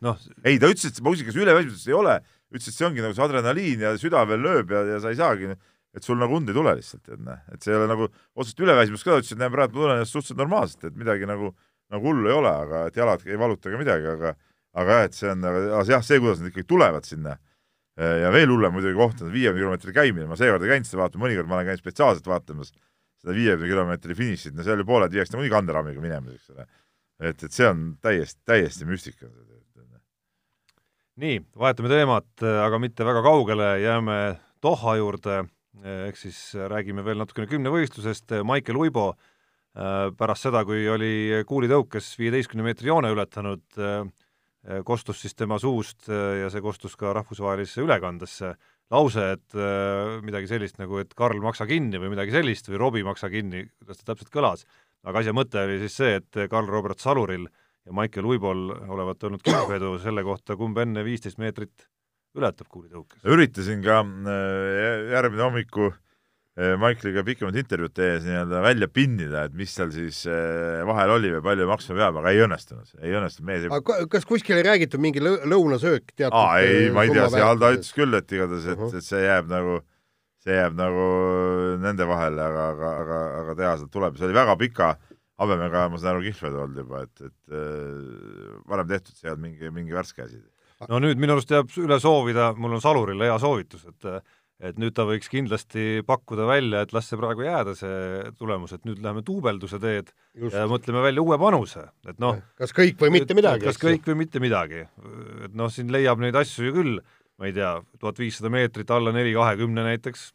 noh ei, ta ütles, et muusikas üleväsimatust ei ole, ütles, et see ongi nagu see adrenaliin ja süda veel lööb ja, ja sa ei saagi, et sul nagu und ei tule lihtsalt, et noh, et see ei ole nagu otseselt üleväsimus ka, ütles, et näe, praegu ma tunnen ennast suhteliselt normaalselt, et midagi nagu, nagu hullu ei ole, aga et jalad ei valuta ega midagi, aga aga jah, et see on, aga jah, see, kuidas nad ikkagi tulevad sinna Äh, ja veel hullem muidugi koht on viiekümne kilomeetri käimine, ma seekord ei käinud seda vaatamas, mõnikord ma olen käinud spetsiaalselt vaatamas seda viiekümne kilomeetri finišit, no seal ju pooled viiakse nagunii kanderaamiga minema, eks ole. et, et see on täiesti, täiesti müstika. Nii, vahetame teemat, aga mitte väga kaugele, jääme Doha juurde, ehk siis räägime veel natukene kümnevõistlusest, Maicel Uibo äh, pärast seda, kui oli kuulitõukes viieteistkümne meetri joone ületanud, äh, Äh, kostus siis tema suust äh, ja see kostus ka rahvusvahelisse ülekandesse. Lause, et äh, midagi sellist nagu, et Karl, maksa kinni või midagi sellist või Robbie, maksa kinni, kuidas ta täpselt kõlas. aga asja mõte oli siis see, et Karl Robert Saluril ja Maicel Uibol olevat olnud kinnvedu selle kohta, kumb enne viisteist meetrit ületab kuulitõukes. üritasin ka järgmine hommiku äh, Äh, Maikliga pikemat intervjuud tehes nii-öelda välja pinnida, et mis seal siis äh, vahel oli või palju maksma peab, aga ei õnnestunud, ei õnnestunud, mees ei aga kas kuskil ei räägitud mingi lõunasöök teatud aa, ei, ma ei tea, seal ta ütles küll, et igatahes, et uh, -huh. et see jääb nagu, see jääb nagu nende vahele, aga, aga, aga, aga teha sealt tuleb, see oli väga pika habemega, ma saan aru, kihlvedu olnud juba, et, et äh, varem tehtud, see ei olnud mingi, mingi värske asi. no nüüd minu arust jääb üle soovida, mul on Salurile hea soovitus, et et nüüd ta võiks kindlasti pakkuda välja, et las see praegu jääda, see tulemus, et nüüd läheme duubelduse teed Just. ja mõtleme välja uue panuse, et noh kas kõik või mitte midagi? kas kõik või mitte midagi. et noh, siin leiab neid asju ju küll, ma ei tea, tuhat viissada meetrit alla neli kahekümne näiteks,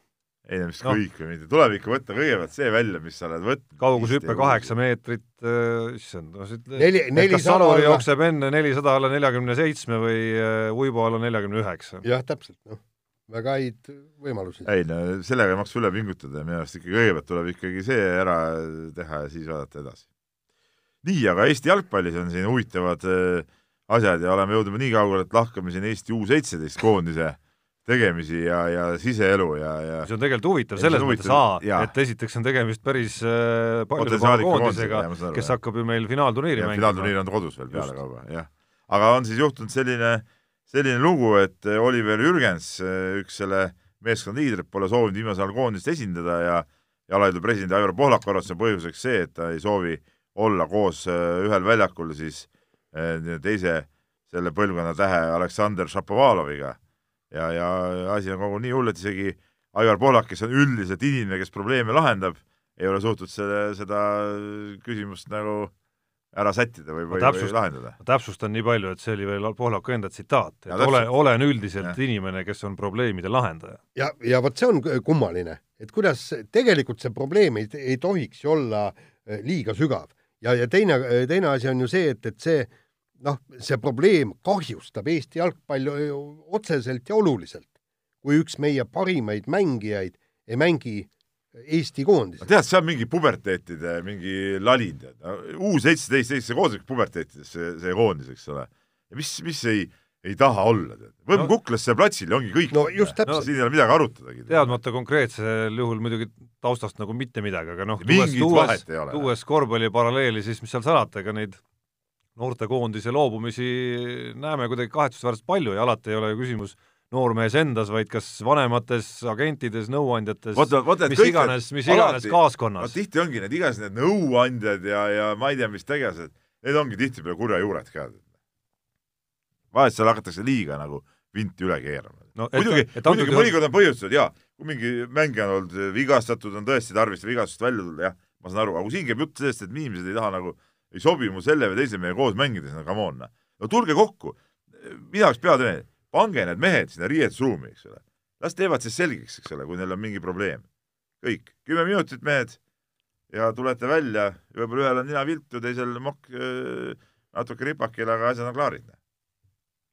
ei no mis no. kõik või mitte, tuleb ikka võtta kõigepealt see välja, mis sa oled võtnud. kaugushüpe kaheksa meetrit äh,, issand, no siit neli, kas Salur jookseb enne nelisada alla neljakümne seitsme või äh, Uibo alla neljakümne üheksa? jah, täpselt, noh, väga häid võimalusi. ei no sellega ei maksa üle pingutada ja minu arust ikka kõigepealt tuleb ikkagi see ära teha ja siis vaadata edasi. nii, aga Eesti jalgpallis on siin huvitavad äh, asjad ja oleme jõudnud nii kaugele, et lahkame siin Eesti U seitseteist koondise tegemisi ja, ja siseelu ja, ja see on tegelikult huvitav selles mõttes, et esiteks on tegemist päris äh, paljude koondisega, kes hakkab ju meil finaalturniiri mängima. finaalturniir on kodus veel pealekauba, jah. aga on siis juhtunud selline, selline lugu, et Oliver Jürgens, üks selle meeskonna liidrid, pole soovinud viimasel ajal koondist esindada ja jalaliidu president Aivar Pohlak arvas, see on põhjuseks see, et ta ei soovi olla koos äh, ühel väljakul siis äh, teise selle põlvkonna tähe Aleksandr Šapovaloviga ja, ja asi on kogu nii hull, et isegi Aivar Pohlak, kes on üldiselt inimene, kes probleeme lahendab, ei ole suutnud selle, seda küsimust nagu ära sättida või, või, või lahendada. ma täpsustan nii palju, et see oli veel Pohlaku enda tsitaat, et ja, ole, olen üldiselt ja. inimene, kes on probleemide lahendaja. ja, ja vot see on kummaline, et kuidas tegelikult see probleem ei, ei tohiks ju olla eh, liiga sügav. ja, ja teine, teine asi on ju see, et, et see noh, see probleem kahjustab Eesti jalgpalli otseselt ja oluliselt, kui üks meie parimaid mängijaid ei mängi Eesti koondises. tead, see on mingi puberteetide mingi lalin, tead. U seitseteist, see koondis puberteetidest, see, see koondis, eks ole. ja mis, mis ei, ei taha olla, tead. võime no, kuklasse platsile, ongi kõik. no just täpselt no,. siin ei ole midagi arutadagi. teadmata konkreetsel juhul muidugi taustast nagu mitte midagi, aga noh, tuues, tuues korvpalli paralleeli, siis mis seal salata, ega neid noortekoondise loobumisi näeme kuidagi kahetsusväärselt palju ja alati ei ole ju küsimus noormees endas, vaid kas vanemates, agentides, nõuandjates, mis iganes, mis iganes kaaskonnas. tihti ongi need igasugused need nõuandjad ja, ja ma ei tea, mis tegelased, need ongi tihtipeale kurja juured ka. vahest seal hakatakse liiga nagu vinti üle keerama no,. muidugi, muidugi mõnikord on põhjustused jaa, kui mingi mängija on olnud vigastatud, on tõesti tarvis vigastust välja tulla, jah, ma saan aru, aga kui siin käib jutt sellest, et inimesed ei taha nagu ei sobi mu selle või teise mehe koos mängides, no come on. Noh. no tulge kokku, mina oleks peatreener, pange need mehed sinna riietusruumi, eks ole. las teevad siis selgeks, eks ole, kui neil on mingi probleem. kõik, kümme minutit, mehed, ja tulete välja, võib-olla ühel on nina viltu, teisel mokk äh, natuke ripakil, aga asjad on klaarid. Noh.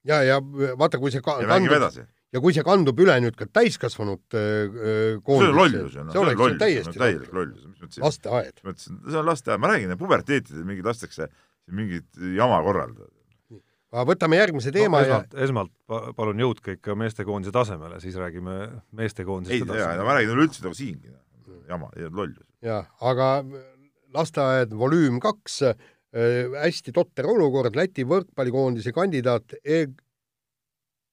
ja, ja vaata, kui see ka, ja kandub, edasi ja kui see kandub üle nüüd ka täiskasvanud äh, koondisse, see on lollus ju, noh, see oleks ju täiesti täielik lollus. lasteaed. mõtlesin, see on lasteaed, ma räägin, puberteetidel mingid lastakse mingit jama korraldada. aga võtame järgmise teema no, esmalt, ja esmalt palun jõudke ikka meestekoondise tasemele, siis räägime meestekoondisest edasi. ei, ma räägin üleüldse nagu siingi, jama, lollus. jah, aga lasteaed volüüm kaks äh,, hästi totter olukord, Läti võrkpallikoondise kandidaat e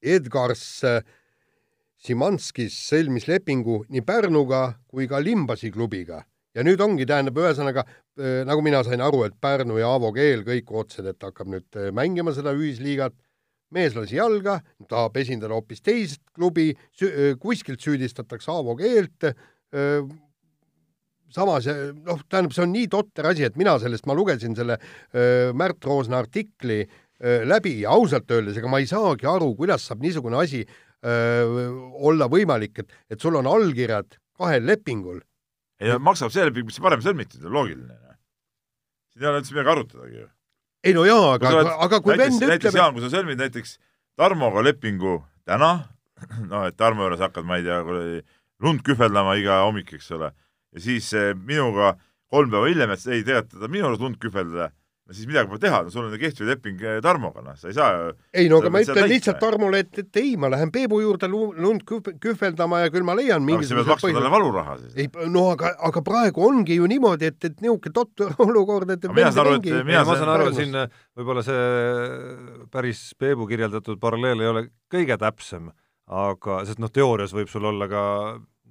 Edgars äh, Simanskis sõlmis lepingu nii Pärnuga kui ka Limbasi klubiga ja nüüd ongi, tähendab, ühesõnaga äh, nagu mina sain aru, et Pärnu ja Aavo Keel kõik ootasid, et hakkab nüüd äh, mängima seda ühisliigat. mees lasi jalga, tahab esindada hoopis teist klubi, kuskilt süüdistatakse Aavo Keelt. samas noh, tähendab, see on nii totter asi, et mina sellest, ma lugesin selle Märt Roosna artikli läbi ja ausalt öeldes, ega ma ei saagi aru, kuidas saab niisugune asi öö, olla võimalik, et, et sul on allkirjad kahel lepingul. ei no maksab see leping, mis varem sõlmitud, loogiline. siin ei ole üldse midagi arutadagi ju. ei no jaa, aga, aga, aga kui näiteks, vend ütleb Jaan, kui sa sõlmid näiteks Tarmoga lepingu täna, *clears throat* noh, et Tarmo juures hakkad, ma ei tea, lund kühveldama iga hommik, eks ole, ja siis minuga kolm päeva hiljem, et ei, tegelikult minu juures lund kühveldada no siis midagi pole teha, no sul on kehtiv leping eh, Tarmoga, noh, sa ei saa ei no aga ma ütlen lihtsalt Tarmole, et, et ei, ma lähen Peebu juurde lund kühveldama ja küll ma leian mingisuguse aga sa pead maksma talle valuraha siis. ei, no aga, aga praegu ongi ju niimoodi, et, et niisugune totter *laughs* olukord, et mina saan aru, et mina ma saan aru, siin eh, võib-olla see päris Peebu kirjeldatud paralleel ei ole kõige täpsem, aga, sest noh, teoorias võib sul olla ka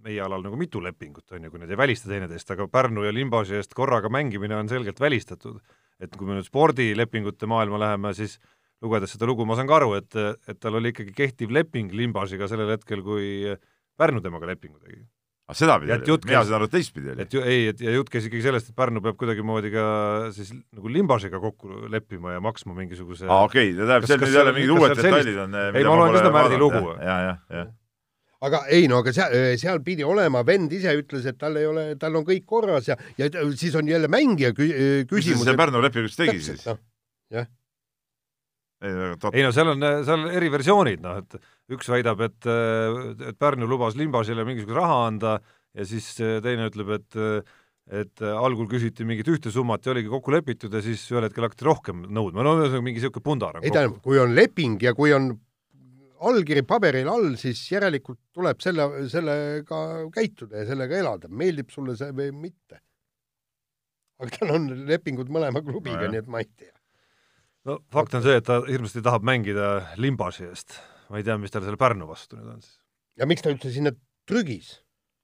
meie alal nagu mitu lepingut, on ju, kui need ei välista teineteist, aga Pärnu ja Limbaži eest korraga mängimine on selgelt välistatud et kui me nüüd spordilepingute maailma läheme, siis lugedes seda lugu ma saan ka aru, et, et tal oli ikkagi kehtiv leping Limbažiga sellel hetkel, kui Pärnu temaga lepingu tegi. aga sedapidi Ja et oli mina saan aru, et teistpidi oli et. ju ei, et ja jutt käis ikkagi sellest, et Pärnu peab kuidagimoodi ka siis nagu Limbašiga kokku leppima ja maksma mingisuguse aa, okei, tähendab, Kas- seal kas nüüd jälle seal- mingid uued seal detailid on. Ei, ma loen ka seda Märdi lugu. ja, ja, ja. Aga ei no aga seal, seal pidi olema, vend ise ütles, et tal ei ole, tal on kõik korras ja, ja t- siis on jälle mängija kü- mis ta küsimus. seal Pärnu lepingus tegi siis? noh, ei, väga tot- ei no seal on, seal on eri versioonid, noh et üks väidab, et, et Pärnu lubas Limbašile mingisuguse raha anda ja siis teine ütleb, et et algul küsiti mingit ühte summat ja oligi kokku lepitud ja siis ühel hetkel hakati rohkem nõudma, no ühesõnaga mingi niisugune pundar on ei tähendab, kui on leping ja kui on allkiri paberil all, siis järelikult tuleb selle, sellega käituda ja sellega elada, meeldib sulle see või mitte. aga tal on lepingud mõlema klubiga no, nii et ma ei tea. no fakt on see, et ta hirmsasti tahab mängida Limbaši eest. ma ei tea, mis tal selle Pärnu vastu nüüd on siis. ja miks ta üldse sinna trügis,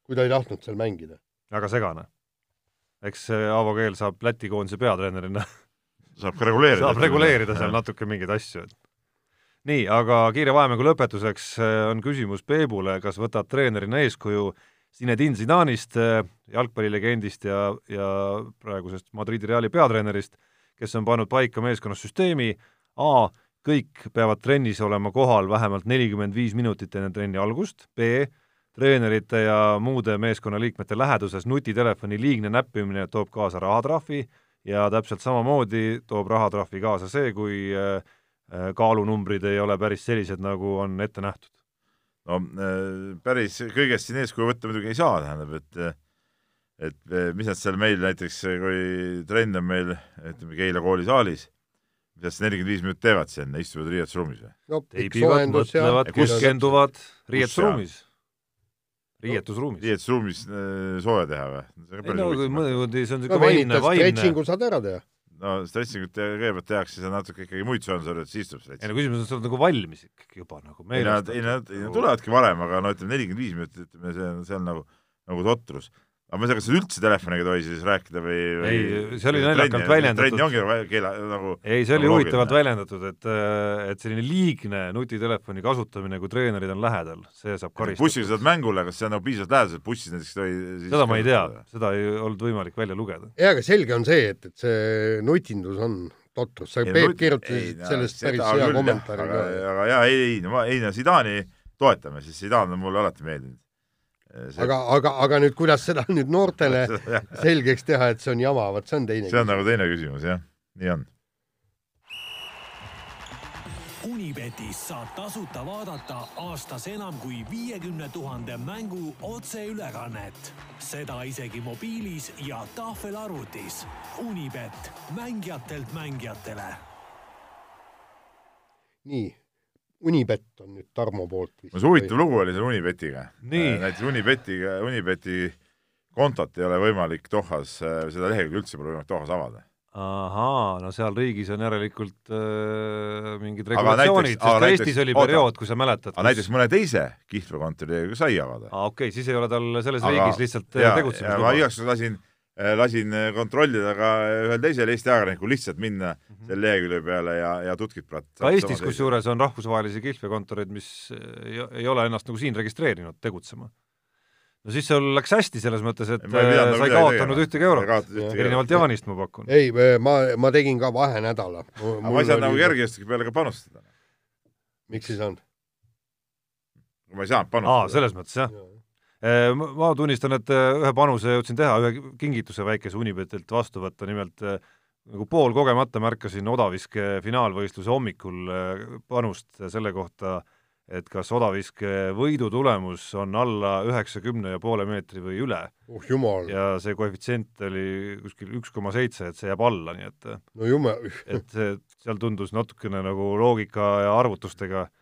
kui ta ei tahtnud seal mängida? väga segane. eks Aavo Keel saab Läti koondise peatreenerina saab ka reguleerida. *laughs* saab reguleerida seal natuke mingeid asju, et nii, aga kiire vahemängu lõpetuseks eh, on küsimus Peebule, kas võtad treenerina eeskuju Zinedine Zidane'ist, jalgpallilegendist ja, ja praegusest Madridi Reali peatreenerist, kes on pannud paika meeskonnas süsteemi A, kõik peavad trennis olema kohal vähemalt nelikümmend viis minutit enne trenni algust, B, treenerite ja muude meeskonnaliikmete läheduses nutitelefoni liigne näppimine toob kaasa rahatrahvi ja täpselt samamoodi toob rahatrahvi kaasa see, kui äh, äh, kaalunumbrid ei ole päris sellised, nagu on ette nähtud. no äh, päris kõigest siin eeskuju võtta muidugi ei saa, tähendab, et et äh, mis nad seal meil näiteks, kui trenn on meil, ütleme Keila kooli saalis, mis nad siis nelikümmend viis minutit teevad seal, istuvad riietusruumis või? no teibivad, mõtlevad, kus- keskenduvad seal? riietusruumis. riietusruumis. riietusruumis äh, sooja teha või? ei no mõni, see on no niisugune vaimne, vaimne, stretchingu saad ära teha. No stretchingut te- kõigepealt tehakse, siis on natuke ikkagi muid söönsorjad, siis tuleb ei stretching. no küsimus on, sa oled nagu valmis ikkagi juba nagu ei nad, ei nad, ei nad tulevadki varem, aga no ütleme nelikümmend viis minutit, ütleme see on, see on nagu, nagu totrus. Aga ma ei tea, kas üldse telefoniga ei tohi siis rääkida või, või Ei, see oli naljakalt väljendatud. trenn ongi keela, nagu ei, see oli nagu huvitavalt väljendatud, et, et selline liigne nutitelefoni kasutamine, kui treenerid on lähedal, see saab bussiga karistada. saad mängule, kas see on nagu piisavalt lähedal, bussis näiteks ei tohi seda ma ei tea kasutada?, seda ei olnud võimalik välja lugeda. jaa, aga selge on see, et, et see nutindus on totrus, sa Ei, Peep nut- kirjutasid sellest seda päris hea kommentaari aga, ka. aga jaa, ei, ei, no ma, ei no Zidani toetame, sest Zidane on mulle alati meeldinud. aga, aga, aga nüüd, kuidas seda nüüd noortele *laughs* selgeks teha, et see on jama, vot see on teine see on nagu teine küsimus, jah, nii on. Unibetis saab tasuta vaadata aastas enam kui viiekümne tuhande mängu otseülekannet. seda isegi mobiilis ja tahvelarvutis. Unibet, mängijatelt mängijatele nii, Unibet on nüüd Tarmo poolt vist. see huvitav lugu oli selle Unibetiga. Nii. näiteks Unibetiga, Unibeti kontot ei ole võimalik Dohas, seda lehekülge üldse pole võimalik Dohas avada. ahaa, no seal riigis on järelikult äh, mingid regulatsioonid, sest näiteks- Eestis oli oota. periood, kui sa mäletad. aga näiteks mõne teise kihlveokontori lehekülge sai avada. aa, okei okay,, siis ei ole tal selles Aga- riigis lihtsalt äh, ja ma tegutsemisluba. igaks juhuks lasin, lasin kontrollida ka ühel teisel Eesti ajakirjanikul lihtsalt minna selle lehekülje peale ja, ja Mhm. ka Eestis kusjuures on rahvusvahelisi kihlveokontoreid, mis ei, ei ole ennast nagu siin registreerinud tegutsema. no siis sul läks hästi selles mõttes, et äh, nagu sa ei kaotanud ühtegi eurot, erinevalt. Jaanist ma pakun. ei, ma, ma tegin ka vahenädala. aga ma ei saanud nagu kergejõustiku peale ka panustada. miks ei saanud? ma ei saanud aa, panustada. selles mõttes jah. Ma ma tunnistan, et äh, ühe panuse jõudsin teha, ühe kingituse väikese Unibetilt vastu võtta, nimelt äh, nagu poolkogemata märkasin odaviske finaalvõistluse hommikul äh, panust selle kohta, et kas odaviske võidu tulemus on alla üheksakümne ja poole meetri või üle. Oh jumal, ja see koefitsient oli kuskil üks koma seitse, et see jääb alla, nii et no jumal, et see, seal tundus natukene nagu loogika ja arvutustega. äh,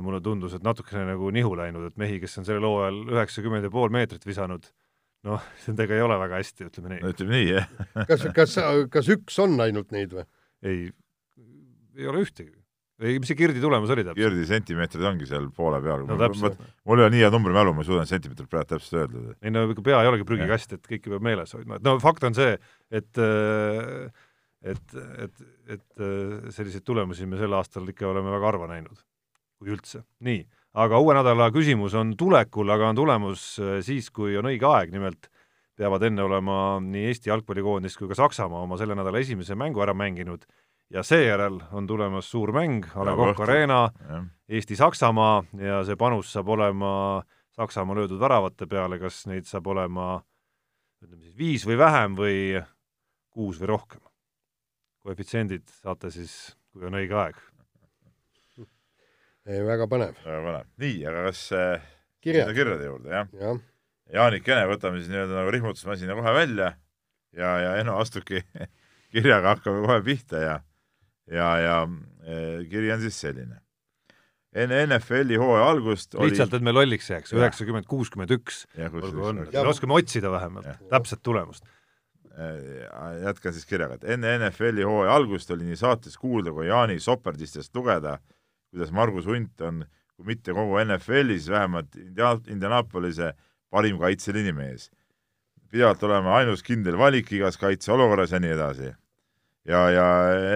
mulle tundus, et natukene nagu nihu läinud, et mehi, kes on sellel hooajal üheksakümmend ja pool meetrit visanud, noh, *laughs* nendega ei ole väga hästi, ütleme nii. no ütleme nii, jah. *laughs* kas, kas, kas üks on ainult neid või? ei, ei ole ühtegi. ei, mis see Kirdi tulemus oli täpselt? Kirdi sentimeetrid ongi seal poole peal. no mul ei ole nii hea numbri mälu, ma ei suuda neid sentimeetreid praegu täpselt öelda. ei no ega pea ei olegi prügikast, et kõike peab meeles hoidma, et no fakt on see, et äh, et, et, et äh, selliseid tulemusi me sel aastal ikka oleme väga harva näinud, kui üldse. nii, aga uue nädala küsimus on tulekul, aga on tulemus äh, siis, kui on õige aeg, nimelt peavad enne olema nii Eesti jalgpallikoondis kui ka Saksamaa oma selle nädala esimese mängu ära mänginud ja seejärel on tulemas suur mäng, A Le Coq Arena, Eesti-Saksamaa ja see panus saab olema Saksamaa löödud väravate peale, kas neid saab olema ütleme siis viis või vähem või kuus või rohkem. koefitsiendid saate siis, kui on õige aeg. Väga põnev. väga põnev. nii, aga kas äh, kirjad, kirjade juurde, jah jah? Jaanik Ene, võtame siis nii-öelda nagu rihmutusmasina kohe välja ja, ja Eno astubki *laughs* kirjaga hakkame kohe pihta ja, ja, ja e, kiri on siis selline. enne NFL-i hooaja algust oli... lihtsalt, et me lolliks jääks, üheksakümmend, kuuskümmend üks, olgu on, me oskame otsida vähemalt ja. täpset tulemust. E, jätkan siis kirjaga, et enne NFL-i hooaja algust oli nii saates kuulda kui Jaani soperdistest lugeda, kuidas Margus Hunt on, kui mitte kogu NFL-is, vähemalt Indianapolise parim kaitseliini mees. pidevalt oleme ainus kindel valik igas kaitseolukorras ja nii edasi. ja, ja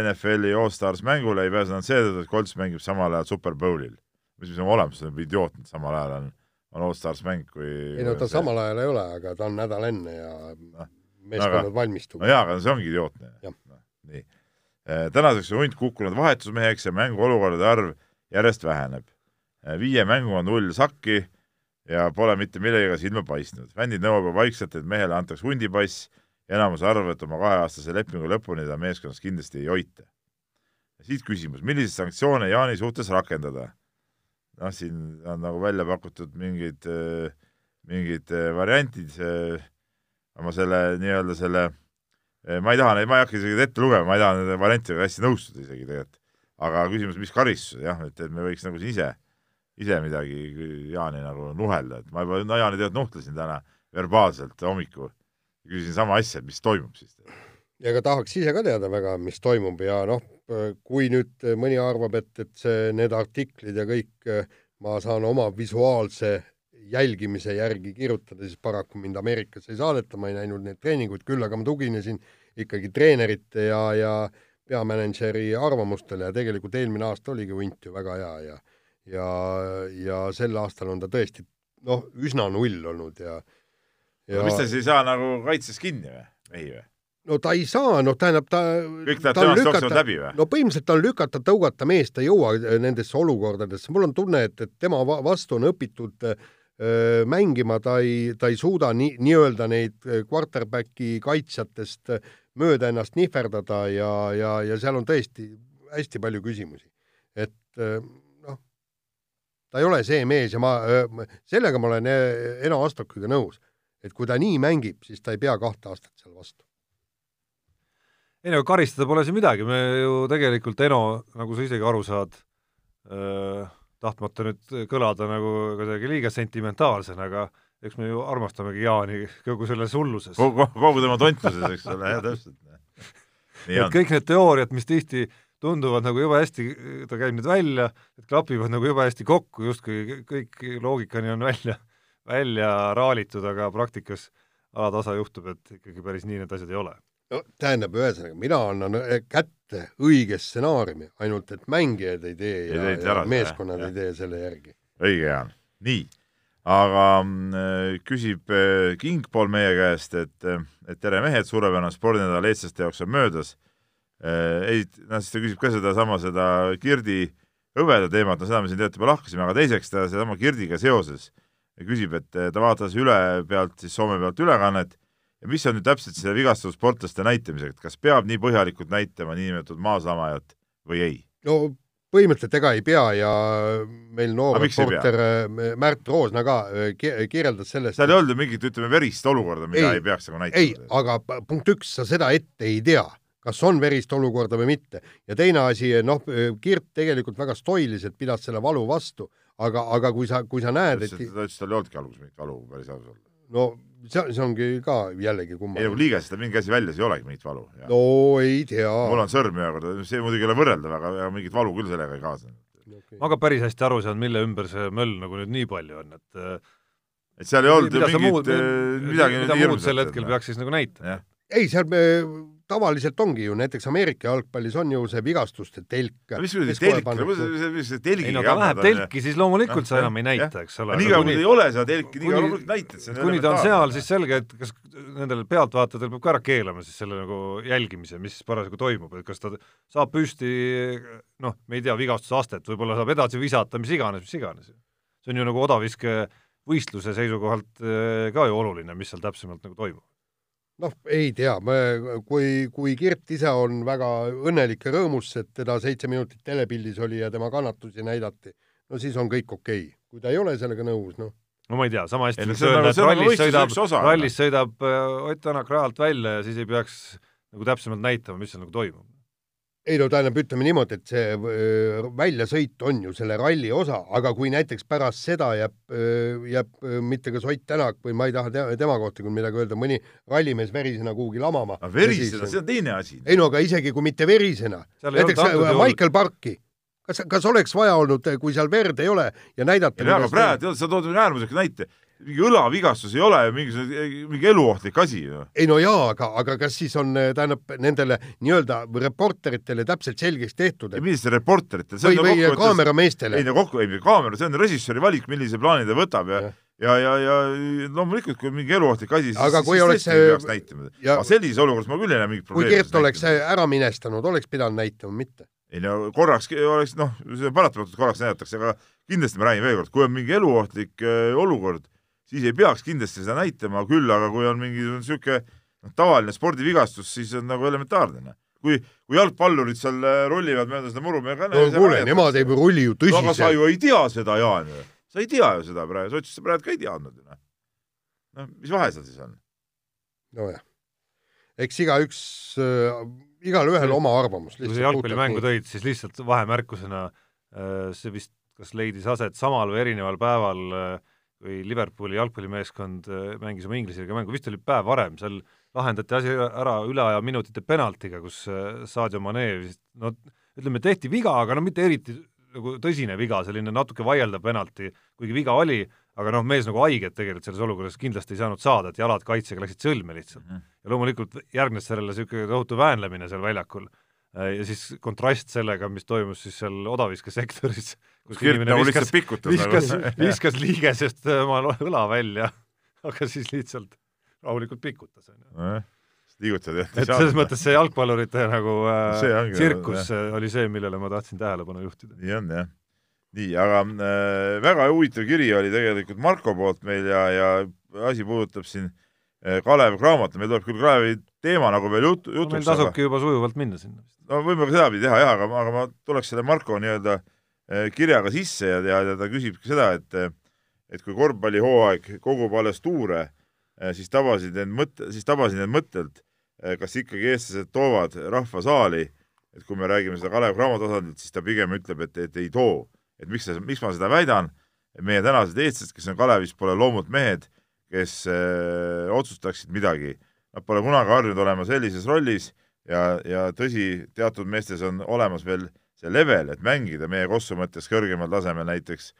NFL-i All-Stars mängule ei pääsenud seetõttu, et Colts mängib samal ajal Super Bowlil. mis on olemas, see on idiootne, samal ajal on, on All-Stars mäng, kui ei no ta see... samal ajal ei ole, aga ta on nädal enne ja no, meeskonnad valmistuvad. no jaa, aga see ongi idiootne. No, nii. Tänaseks on hunt kukkunud vahetusmeheks ja mänguolukordade arv järjest väheneb. Äh, viie mänguga null sakki ja pole mitte millegagi silma paistnud. fännid nõuavad vaikselt, et mehele antaks hundipass enamus arvab, et oma kaheaastase lepingu lõpuni ta meeskonnas kindlasti ei hoita. siit küsimus, milliseid sanktsioone Jaani suhtes rakendada? noh, siin on nagu välja pakutud mingid, mingid variantid, ma selle nii-öelda selle, ma ei taha neid, ma ei hakka isegi ette lugema, ma ei taha nende variantidega hästi nõustuda isegi tegelikult. Aga küsimus, mis karistus, jah, et, et me võiks nagu ise ise midagi Jaani nagu nuhelda, et ma juba no, Jaani tegelikult nuhtlesin täna verbaalselt hommikul, küsisin sama asja, mis toimub siis. ja ega tahaks ise ka teada väga, mis toimub ja noh, kui nüüd mõni arvab, et, et see, need artiklid ja kõik ma saan oma visuaalse jälgimise järgi kirjutada, siis paraku mind Ameerikasse ei saadeta, ma ei näinud neid treeninguid, küll aga ma tuginesin ikkagi treenerite ja, ja peamänedžeri arvamustele ja tegelikult eelmine aasta oligi hunt ju väga hea ja ja, ja sel aastal on ta tõesti noh, üsna null olnud ja, ja no mis ta siis ei saa nagu kaitses kinni või, mehi või? no ta ei saa, noh, tähendab ta kõik läheb temast jooksevad läbi või? no põhimõtteliselt on lükata, tõugata meest, ta ei jõua äh, nendesse olukordadesse, mul on tunne, et, et tema vastu on õpitud öö, äh, mängima, ta ei, ta ei suuda nii, nii-öelda neid äh, quarterbacki kaitsjatest mööda ennast nihverdada ja, ja, ja seal on tõesti hästi palju küsimusi. et öö, ta ei ole see mees ja ma, sellega ma olen Eno Astokiga nõus, et kui ta nii mängib, siis ta ei pea kahte aastat seal vastu. ei no karistada pole siin midagi, me ju tegelikult Eno, nagu sa isegi aru saad tahtmata nüüd kõlada nagu kuidagi liiga sentimentaalsena, aga eks me ju armastamegi Jaani kogu selles hulluses. kogu, kogu tema tontluses, eks ole, jah, täpselt. et kõik need teooriad, mis tihti tunduvad nagu jube hästi, ta käib nüüd välja, et klapivad nagu jube hästi kokku, justkui kõik loogikani on välja, välja raalitud, aga praktikas alatasa juhtub, et ikkagi päris nii need asjad ei ole. no tähendab, ühesõnaga, mina annan eh, kätte õige stsenaariumi, ainult et mängijad ei tee ja, ja, ja meeskonnad ja. ei tee selle järgi. õige, Jaan. nii, aga äh, küsib äh, Kingpool meie käest, et, et tere mehed, suurepärane spordinädal eestlaste jaoks on möödas Äh, ei, noh siis ta küsib ka sedasama, seda Kirdi hõbeda teemat, no seda me siin tegelikult juba lahkasime, aga teiseks ta sedasama Kirdiga seoses küsib, et äh, ta vaatas üle pealt siis Soome pealt ülekannet ja mis on nüüd täpselt selle vigastatud sportlaste näitamisega, et kas peab nii põhjalikult näitama niinimetatud maasamajat või ei? no põhimõtteliselt ega ei pea ja meil noor reporter äh, Märt Roosna ka kirjeldas sellest seal ei olnud ju mingit, ütleme, verist olukorda, mida ei, ei peaks nagu näitama. ei, aga punkt üks, sa seda ette ei tea kas on verist olukorda või mitte. ja teine asi, noh, Kirt tegelikult väga stoiliselt pidas selle valu vastu, aga, aga kui sa, kui sa näed, et ta ütles, et tal ei olnudki alguses mingit valu, päris aus olla. no see, see ongi ka jällegi kummaline. ei, nagu liiges ta mingi asi väljas ei olegi mingit valu. no ei tea. mul on sõrm ühe korda, see muidugi ei ole võrreldav, aga mingit valu küll sellega ei kaasnenud okay.. ma ka päris hästi aru ei saanud, mille ümber see möll nagu nüüd nii palju on, et et seal ei olnud mingit, midagi mida muud sel hetkel peaks siis nagu näitama? ei, seal me tavaliselt ongi ju, näiteks Ameerika jalgpallis on ju see vigastuste telk. mis kuradi telk, mis see telgi ei no ta läheb telki, siis loomulikult no, sa enam ei näita, eks ole. nii kaua, kui ta ei ole seda telki, nii kaua loomulikult näitad. kuni ta on seal, siis selge, et kas nendel pealtvaatajatel peab ka ära keelama siis selle nagu jälgimise, mis parasjagu toimub, et kas ta saab püsti noh, me ei tea vigastusastet, võib-olla saab edasi visata, mis iganes, mis iganes. see on ju nagu odaviske võistluse seisukohalt eh, ka ju oluline, mis seal täpsemalt nagu toimub noh, ei tea, kui, kui Kirt ise on väga õnnelik ja rõõmus, et teda seitse minutit telepildis oli ja tema kannatusi näidati, no siis on kõik okei. Okay.. kui ta ei ole sellega nõus, noh. no ma ei tea, sama hästi võiks öelda, et rallis sõidab, rallis sõidab äh, Ott Tänak rajalt välja ja siis ei peaks nagu täpsemalt näitama, mis seal nagu toimub ei no tähendab, ütleme niimoodi, et see äh, väljasõit on ju selle ralli osa, aga kui näiteks pärast seda jääb, äh, jääb äh, mitte kas Ott Tänak või ma ei taha te tema kohta küll midagi öelda, mõni rallimees verisena kuhugi lamama. verisena, see on teine asi. ei no aga isegi kui mitte verisena, näiteks Michael Parki kas, kas oleks vaja olnud, kui seal verd ei ole ja näidata ei, aga praegu, sa tood äärmusliku näite õlavigastus ei ole ju mingisugune, mingi eluohtlik asi ju. ei no jaa, aga, aga kas siis on, tähendab, nendele nii-öelda reporteritele täpselt selgeks tehtud et.... millistele reporteritele? või, või võttes... kaamerameestele? ei no kokku, ei kaamera, see on režissööri valik, millise plaani ta võtab ja, ja ja, ja, ja loomulikult, kui mingi eluohtlik asi, siis, siis oleks see peaks näitama aga sellises olukorras ma küll ei näe mingit probleemi. kui Kert oleks ära minestanud, oleks pidanud näitama, mitte? ei no korraks oleks, noh, see paratamatult korraks näidatakse, aga kindlasti ma räägin veel kord, kui on mingi eluohtlik äh, olukord siis ei peaks kindlasti seda näitama, küll aga kui on mingi niisugune noh, tavaline spordivigastus, siis on nagu elementaarne. Noh. kui, kui jalgpallurid seal äh, rullivad mööda seda muru, me ka no kuule, nemad ei rulli ju tõsiselt no,. aga sa ju ei tea seda, Jaan sa ei tea ju seda praegu, sa ütlesid, sa praegu ka ei teadnud ju noh. noh, mis vahe seal siis on? nojah, eks igaüks äh,, igalühel oma arvamus. kui sa jalgpallimängu tõid, siis lihtsalt vahemärkusena äh, see vist kas leidis aset samal või erineval päeval äh, kui Liverpooli jalgpallimeeskond äh, mängis oma Inglise liiga mängu, vist oli päev varem, seal lahendati asi ära üle aja minutite penaltiga, kus äh, Sadio Mane vist no ütleme, tehti viga, aga no mitte eriti nagu tõsine viga, selline natuke vaieldav penalti, kuigi viga oli, aga noh, mees nagu haiget tegelikult selles olukorras kindlasti ei saanud saada, et jalad kaitsega läksid sõlme lihtsalt mm. -hmm. ja loomulikult järgnes sellele niisugune tohutu väänlemine seal väljakul ja siis kontrast sellega, mis toimus siis seal odaviskesektoris, *laughs* kus inimene nagu viskas, viskas, *laughs* viskas liigesest oma õla välja, *laughs* aga siis lihtsalt rahulikult pikutas, onju. liigutad jah. et selles mõttes see jalgpallurite nagu äh, tsirkus äh, oli see, millele ma tahtsin tähelepanu juhtida. nii on jah. nii, aga äh, väga huvitav kiri oli tegelikult Marko poolt meil ja, ja asi puudutab siin äh, Kalev Cramatot, meil tuleb küll Kalevi teema nagu veel jut-, jutuks no, meil tasubki aga... juba sujuvalt minna sinna no võime ka sedapidi teha jah, aga, aga ma tuleks selle Marko nii-öelda eh, kirjaga sisse ja, ja, ja ta küsib ka seda, et et kui korvpallihooaeg kogub alles tuure, eh, siis tabasid need mõtte, siis tabasid need mõttelt, eh, kas ikkagi eestlased toovad rahva saali, et kui me räägime seda Kalev Cramo tasandilt, siis ta pigem ütleb, et, et ei too. et miks, miks ma seda väidan, et meie tänased eestlased, kes on Kalevis, pole loomult mehed, kes öö, otsustaksid midagi. Nad pole kunagi harjunud olema sellises rollis ja, ja tõsi, teatud meestes on olemas veel see level, et mängida meie Kossu mõttes kõrgemal tasemel näiteks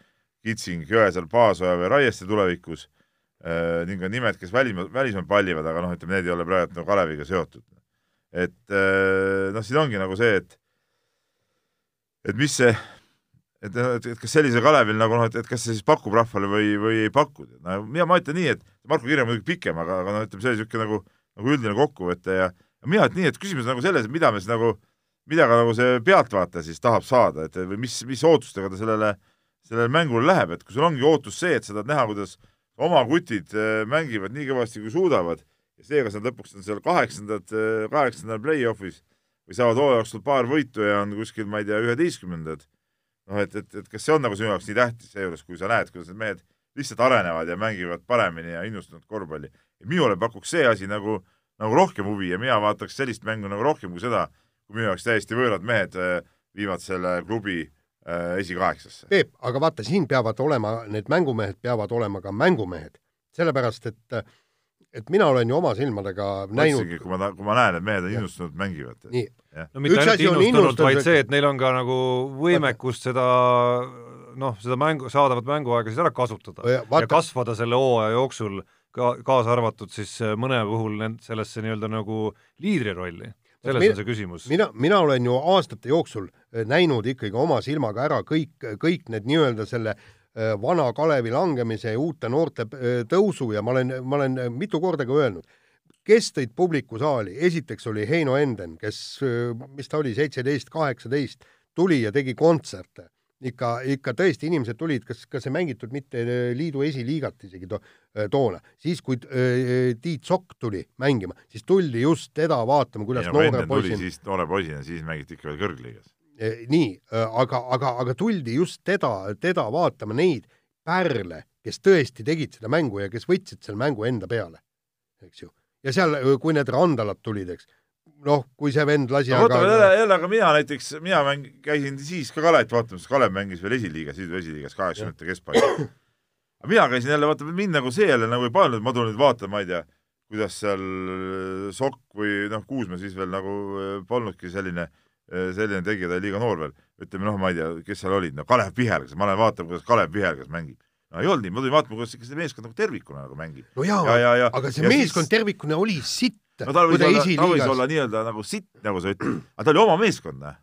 Kitsing, Jõesaar, Paasoja või Raieste tulevikus äh,, ning on nimed, kes välismaal, välismaal pallivad, aga noh, ütleme, need ei ole praegu nagu Kaleviga seotud. et äh, noh, siin ongi nagu see, et et mis see, et, et, et kas sellisel Kalevil nagu noh, et, et kas see siis pakub rahvale või, või ei paku. no mina, ma ütlen nii, et Marko Kirja on muidugi pikem, aga, aga noh, ütleme, see oli niisugune nagu, nagu üldine kokkuvõte ja mina ütlen nii, et küsimus nagu selles, mida me siis nagu, mida ka nagu see pealtvaataja siis tahab saada, et või mis, mis ootustega ta sellele, sellele mängule läheb, et kui sul ongi ootus see, et sa tahad näha, kuidas oma kutid äh, mängivad nii kõvasti, kui suudavad ja see, kas nad lõpuks on seal kaheksandad, äh, kaheksandal play-off'is või saavad hooaja jooksul paar võitu ja on kuskil, ma ei tea, üheteistkümnendad, noh et, et, et kas see on nagu sinu jaoks nii tähtis seejuures, kui sa näed, kuidas need mehed lihtsalt arenevad ja mängivad paremini ja innustunud korvpalli. Minule pakuks see asi nagu äh, nagu rohkem huvi ja mina vaataks sellist mängu nagu rohkem kui seda, kui minu jaoks täiesti võõrad mehed äh, viivad selle klubi äh, esikaheksasse. Peep, aga vaata, siin peavad olema, need mängumehed peavad olema ka mängumehed, sellepärast et et mina olen ju oma silmadega näinud kui ma, kui ma näen, et mehed on innustunud, mängivad. no mitte ainult innustunud, vaid see, et neil on ka nagu võimekust seda noh, seda mängu, saadavat mänguaega siis ära kasutada ja, vaata, ja kasvada selle hooaja jooksul ka kaasa arvatud siis äh, mõne puhul sellesse nii-öelda nagu liidri rolli. selles mina, on see küsimus. mina, mina olen ju aastate jooksul äh, näinud ikkagi oma silmaga ära kõik, kõik need nii-öelda selle äh, vana Kalevi langemise ja uute noorte äh, tõusu ja ma olen, ma olen mitu korda ka öelnud, kes tõid publiku saali, esiteks oli Heino Enden, kes, mis ta oli, seitseteist, kaheksateist, tuli ja tegi kontserte ikka, ikka tõesti inimesed tulid, kas, kas ei mängitud mitte äh, liidu esiliigat isegi to, äh, toona, siis kui äh, Tiit Sokk tuli mängima, siis tuldi just teda vaatama, kuidas no, noore poisin siis noore poisina, siis mängiti ikka veel kõrgliigas. nii, aga, aga, aga tuldi just teda, teda vaatama, neid pärle, kes tõesti tegid seda mängu ja kes võtsid selle mängu enda peale, eks ju. ja seal, kui need randalad tulid, eks noh, kui see vend lasi no, aga jälle, jälle, aga mina näiteks, mina mäng, käisin siis ka Kalevat vaatamas, Kalev mängis veel esiliigas, Liidu esiliigas kaheksakümnendate keskpaigas. aga mina käisin jälle, vaata mind nagu see jälle nagu ei pannud, ma tulen nüüd vaatama, ma ei tea, kuidas seal äh, Sokk või noh, Kuusma siis veel nagu äh, polnudki selline, äh, selline tegija, ta oli liiga noor veel. ütleme noh, ma ei tea, kes seal olid, no Kalev Pihelgas, ma lähen vaatama, kuidas Kalev Pihelgas mängib no ei olnud nii, ma tulin vaatama, kuidas see meeskond nagu tervikuna nagu mängib. no jaa ja, ja, ja, aga see meeskond siis... tervikuna oli sitt no ta võis olla, ta võis olla nii-öelda nagu sitt, nagu sa ütled, aga ta oli oma meeskond, noh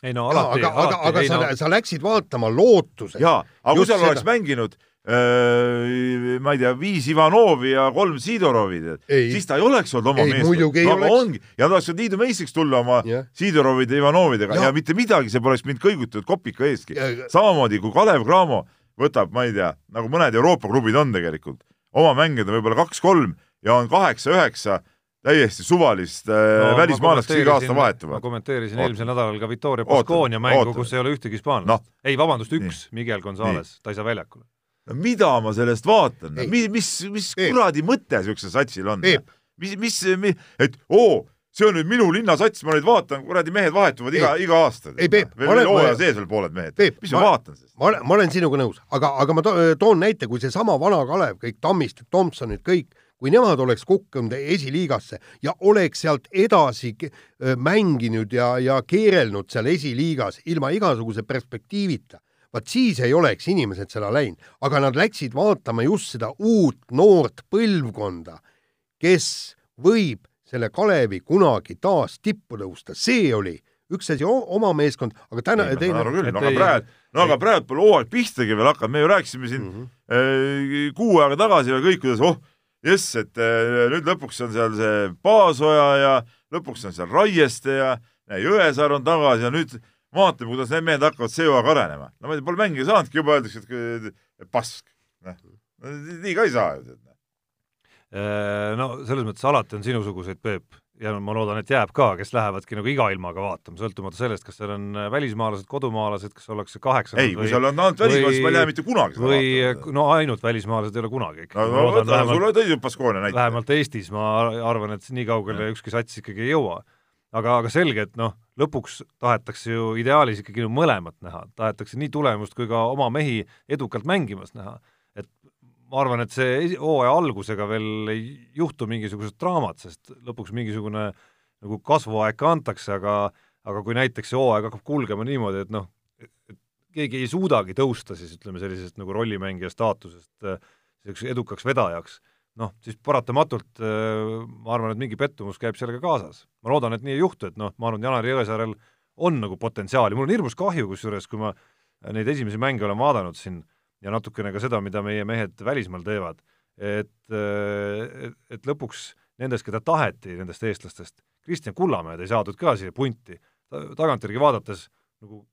ei no alati, aga, aga, aga sa, no... sa läksid vaatama lootusega. jaa, aga kui seal oleks mänginud öö, ma ei tea, viis Ivanovi ja kolm Sidorovi, siis ta ei oleks olnud oma meeskond. No, aga ongi, ja ta oleks liidu meistriks tulla oma yeah. Sidorovide ja Ivanovidega ja. ja mitte midagi, see poleks mind kõigutatud kopika eestki. samamoodi kui Kalev Cramo võtab, ma ei tea, nagu mõned Euroopa klubid on tegelikult, oma mängijad on võib-olla kaks-kolm ja on kaheksa-üheksa täiesti suvalist äh, no, välismaalast, iga aasta vahetuvad. ma kommenteerisin Oota. eelmisel nädalal ka Victoria Baskonia mängu, kus ei ole ühtegi hispaanlast no.. ei, vabandust, üks, Miguel Gonzalez, ta ei saa väljakule. no mida ma sellest vaatan, mis, mis, mis kuradi mõte niisugusel satsil on? mis, mis, mis, et oo, see on nüüd minu linnasats, ma nüüd vaatan, kuradi mehed vahetuvad iga, iga aasta. ei Peep, ma olen hooaja sees veel pooled mehed. mis ma, ma vaatan sellest? ma olen, ma olen sinuga nõus, aga, aga ma to toon näite, kui seesama vana Kalev, kõik Tammist, Tomsonid, kõik kui nemad oleks kukkunud esiliigasse ja oleks sealt edasi mänginud ja, ja keerelnud seal esiliigas ilma igasuguse perspektiivita, vaat siis ei oleks inimesed seda läinud, aga nad läksid vaatama just seda uut noort põlvkonda, kes võib selle Kalevi kunagi taas tippu tõusta, see oli üks asi oma meeskond, aga täna ei, teine. küll, no aga praegu, no aga praegu pole hooaeg pihtagi veel hakanud, me ju rääkisime siin mm -hmm. kuu aega tagasi veel kõik, kuidas oh, jess, et äh, nüüd lõpuks on seal see Paasoja ja lõpuks on seal Raieste ja Jõesaar on tagasi ja nüüd vaatame, kuidas need mehed hakkavad hooaeg arenema. no ma ei tea, pole mängida saanudki, juba öeldakse, et pask. noh, nii ka ei saa ju. Äh, no selles mõttes alati on sinusuguseid, Peep, ja ma loodan, et jääb ka, kes lähevadki nagu iga ilmaga vaatama, sõltumata sellest, kas seal on äh, välismaalased, kodumaalased, kas ollakse kaheksa ei, kui seal on ainult välismaalased, ma ei lähe mitte kunagi seda või vaatama. no ainult välismaalased ei ole kunagi ikka. no, no võta, sulle tõi ju Baskonia näite. vähemalt Eestis ma arvan, et nii kaugele ükski sats ikkagi ei jõua. aga, aga selge, et noh, lõpuks tahetakse ju ideaalis ikkagi mõlemat näha, tahetakse nii tulemust kui ka oma mehi edukalt mängimas näha ma arvan, et see hooaja algusega veel ei juhtu mingisugused draamad, sest lõpuks mingisugune nagu kasvuaeg ka antakse, aga aga kui näiteks see hooaeg hakkab kulgema niimoodi, et noh, et keegi ei suudagi tõusta siis ütleme, sellisest nagu rollimängija staatusest selliseks edukaks vedajaks, noh, siis paratamatult ma arvan, et mingi pettumus käib sellega kaasas. ma loodan, et nii ei juhtu, et noh, ma arvan, et Janar Jõesaarel on nagu potentsiaali, mul on hirmus kahju, kusjuures kui ma neid esimesi mänge olen vaadanud siin ja natukene ka seda, mida meie mehed välismaal teevad, et, et, et lõpuks nendest, keda taheti, nendest eestlastest, Kristjan Kullamäed ei saadud ka siia punti. Ta,, tagantjärgi vaadates nagu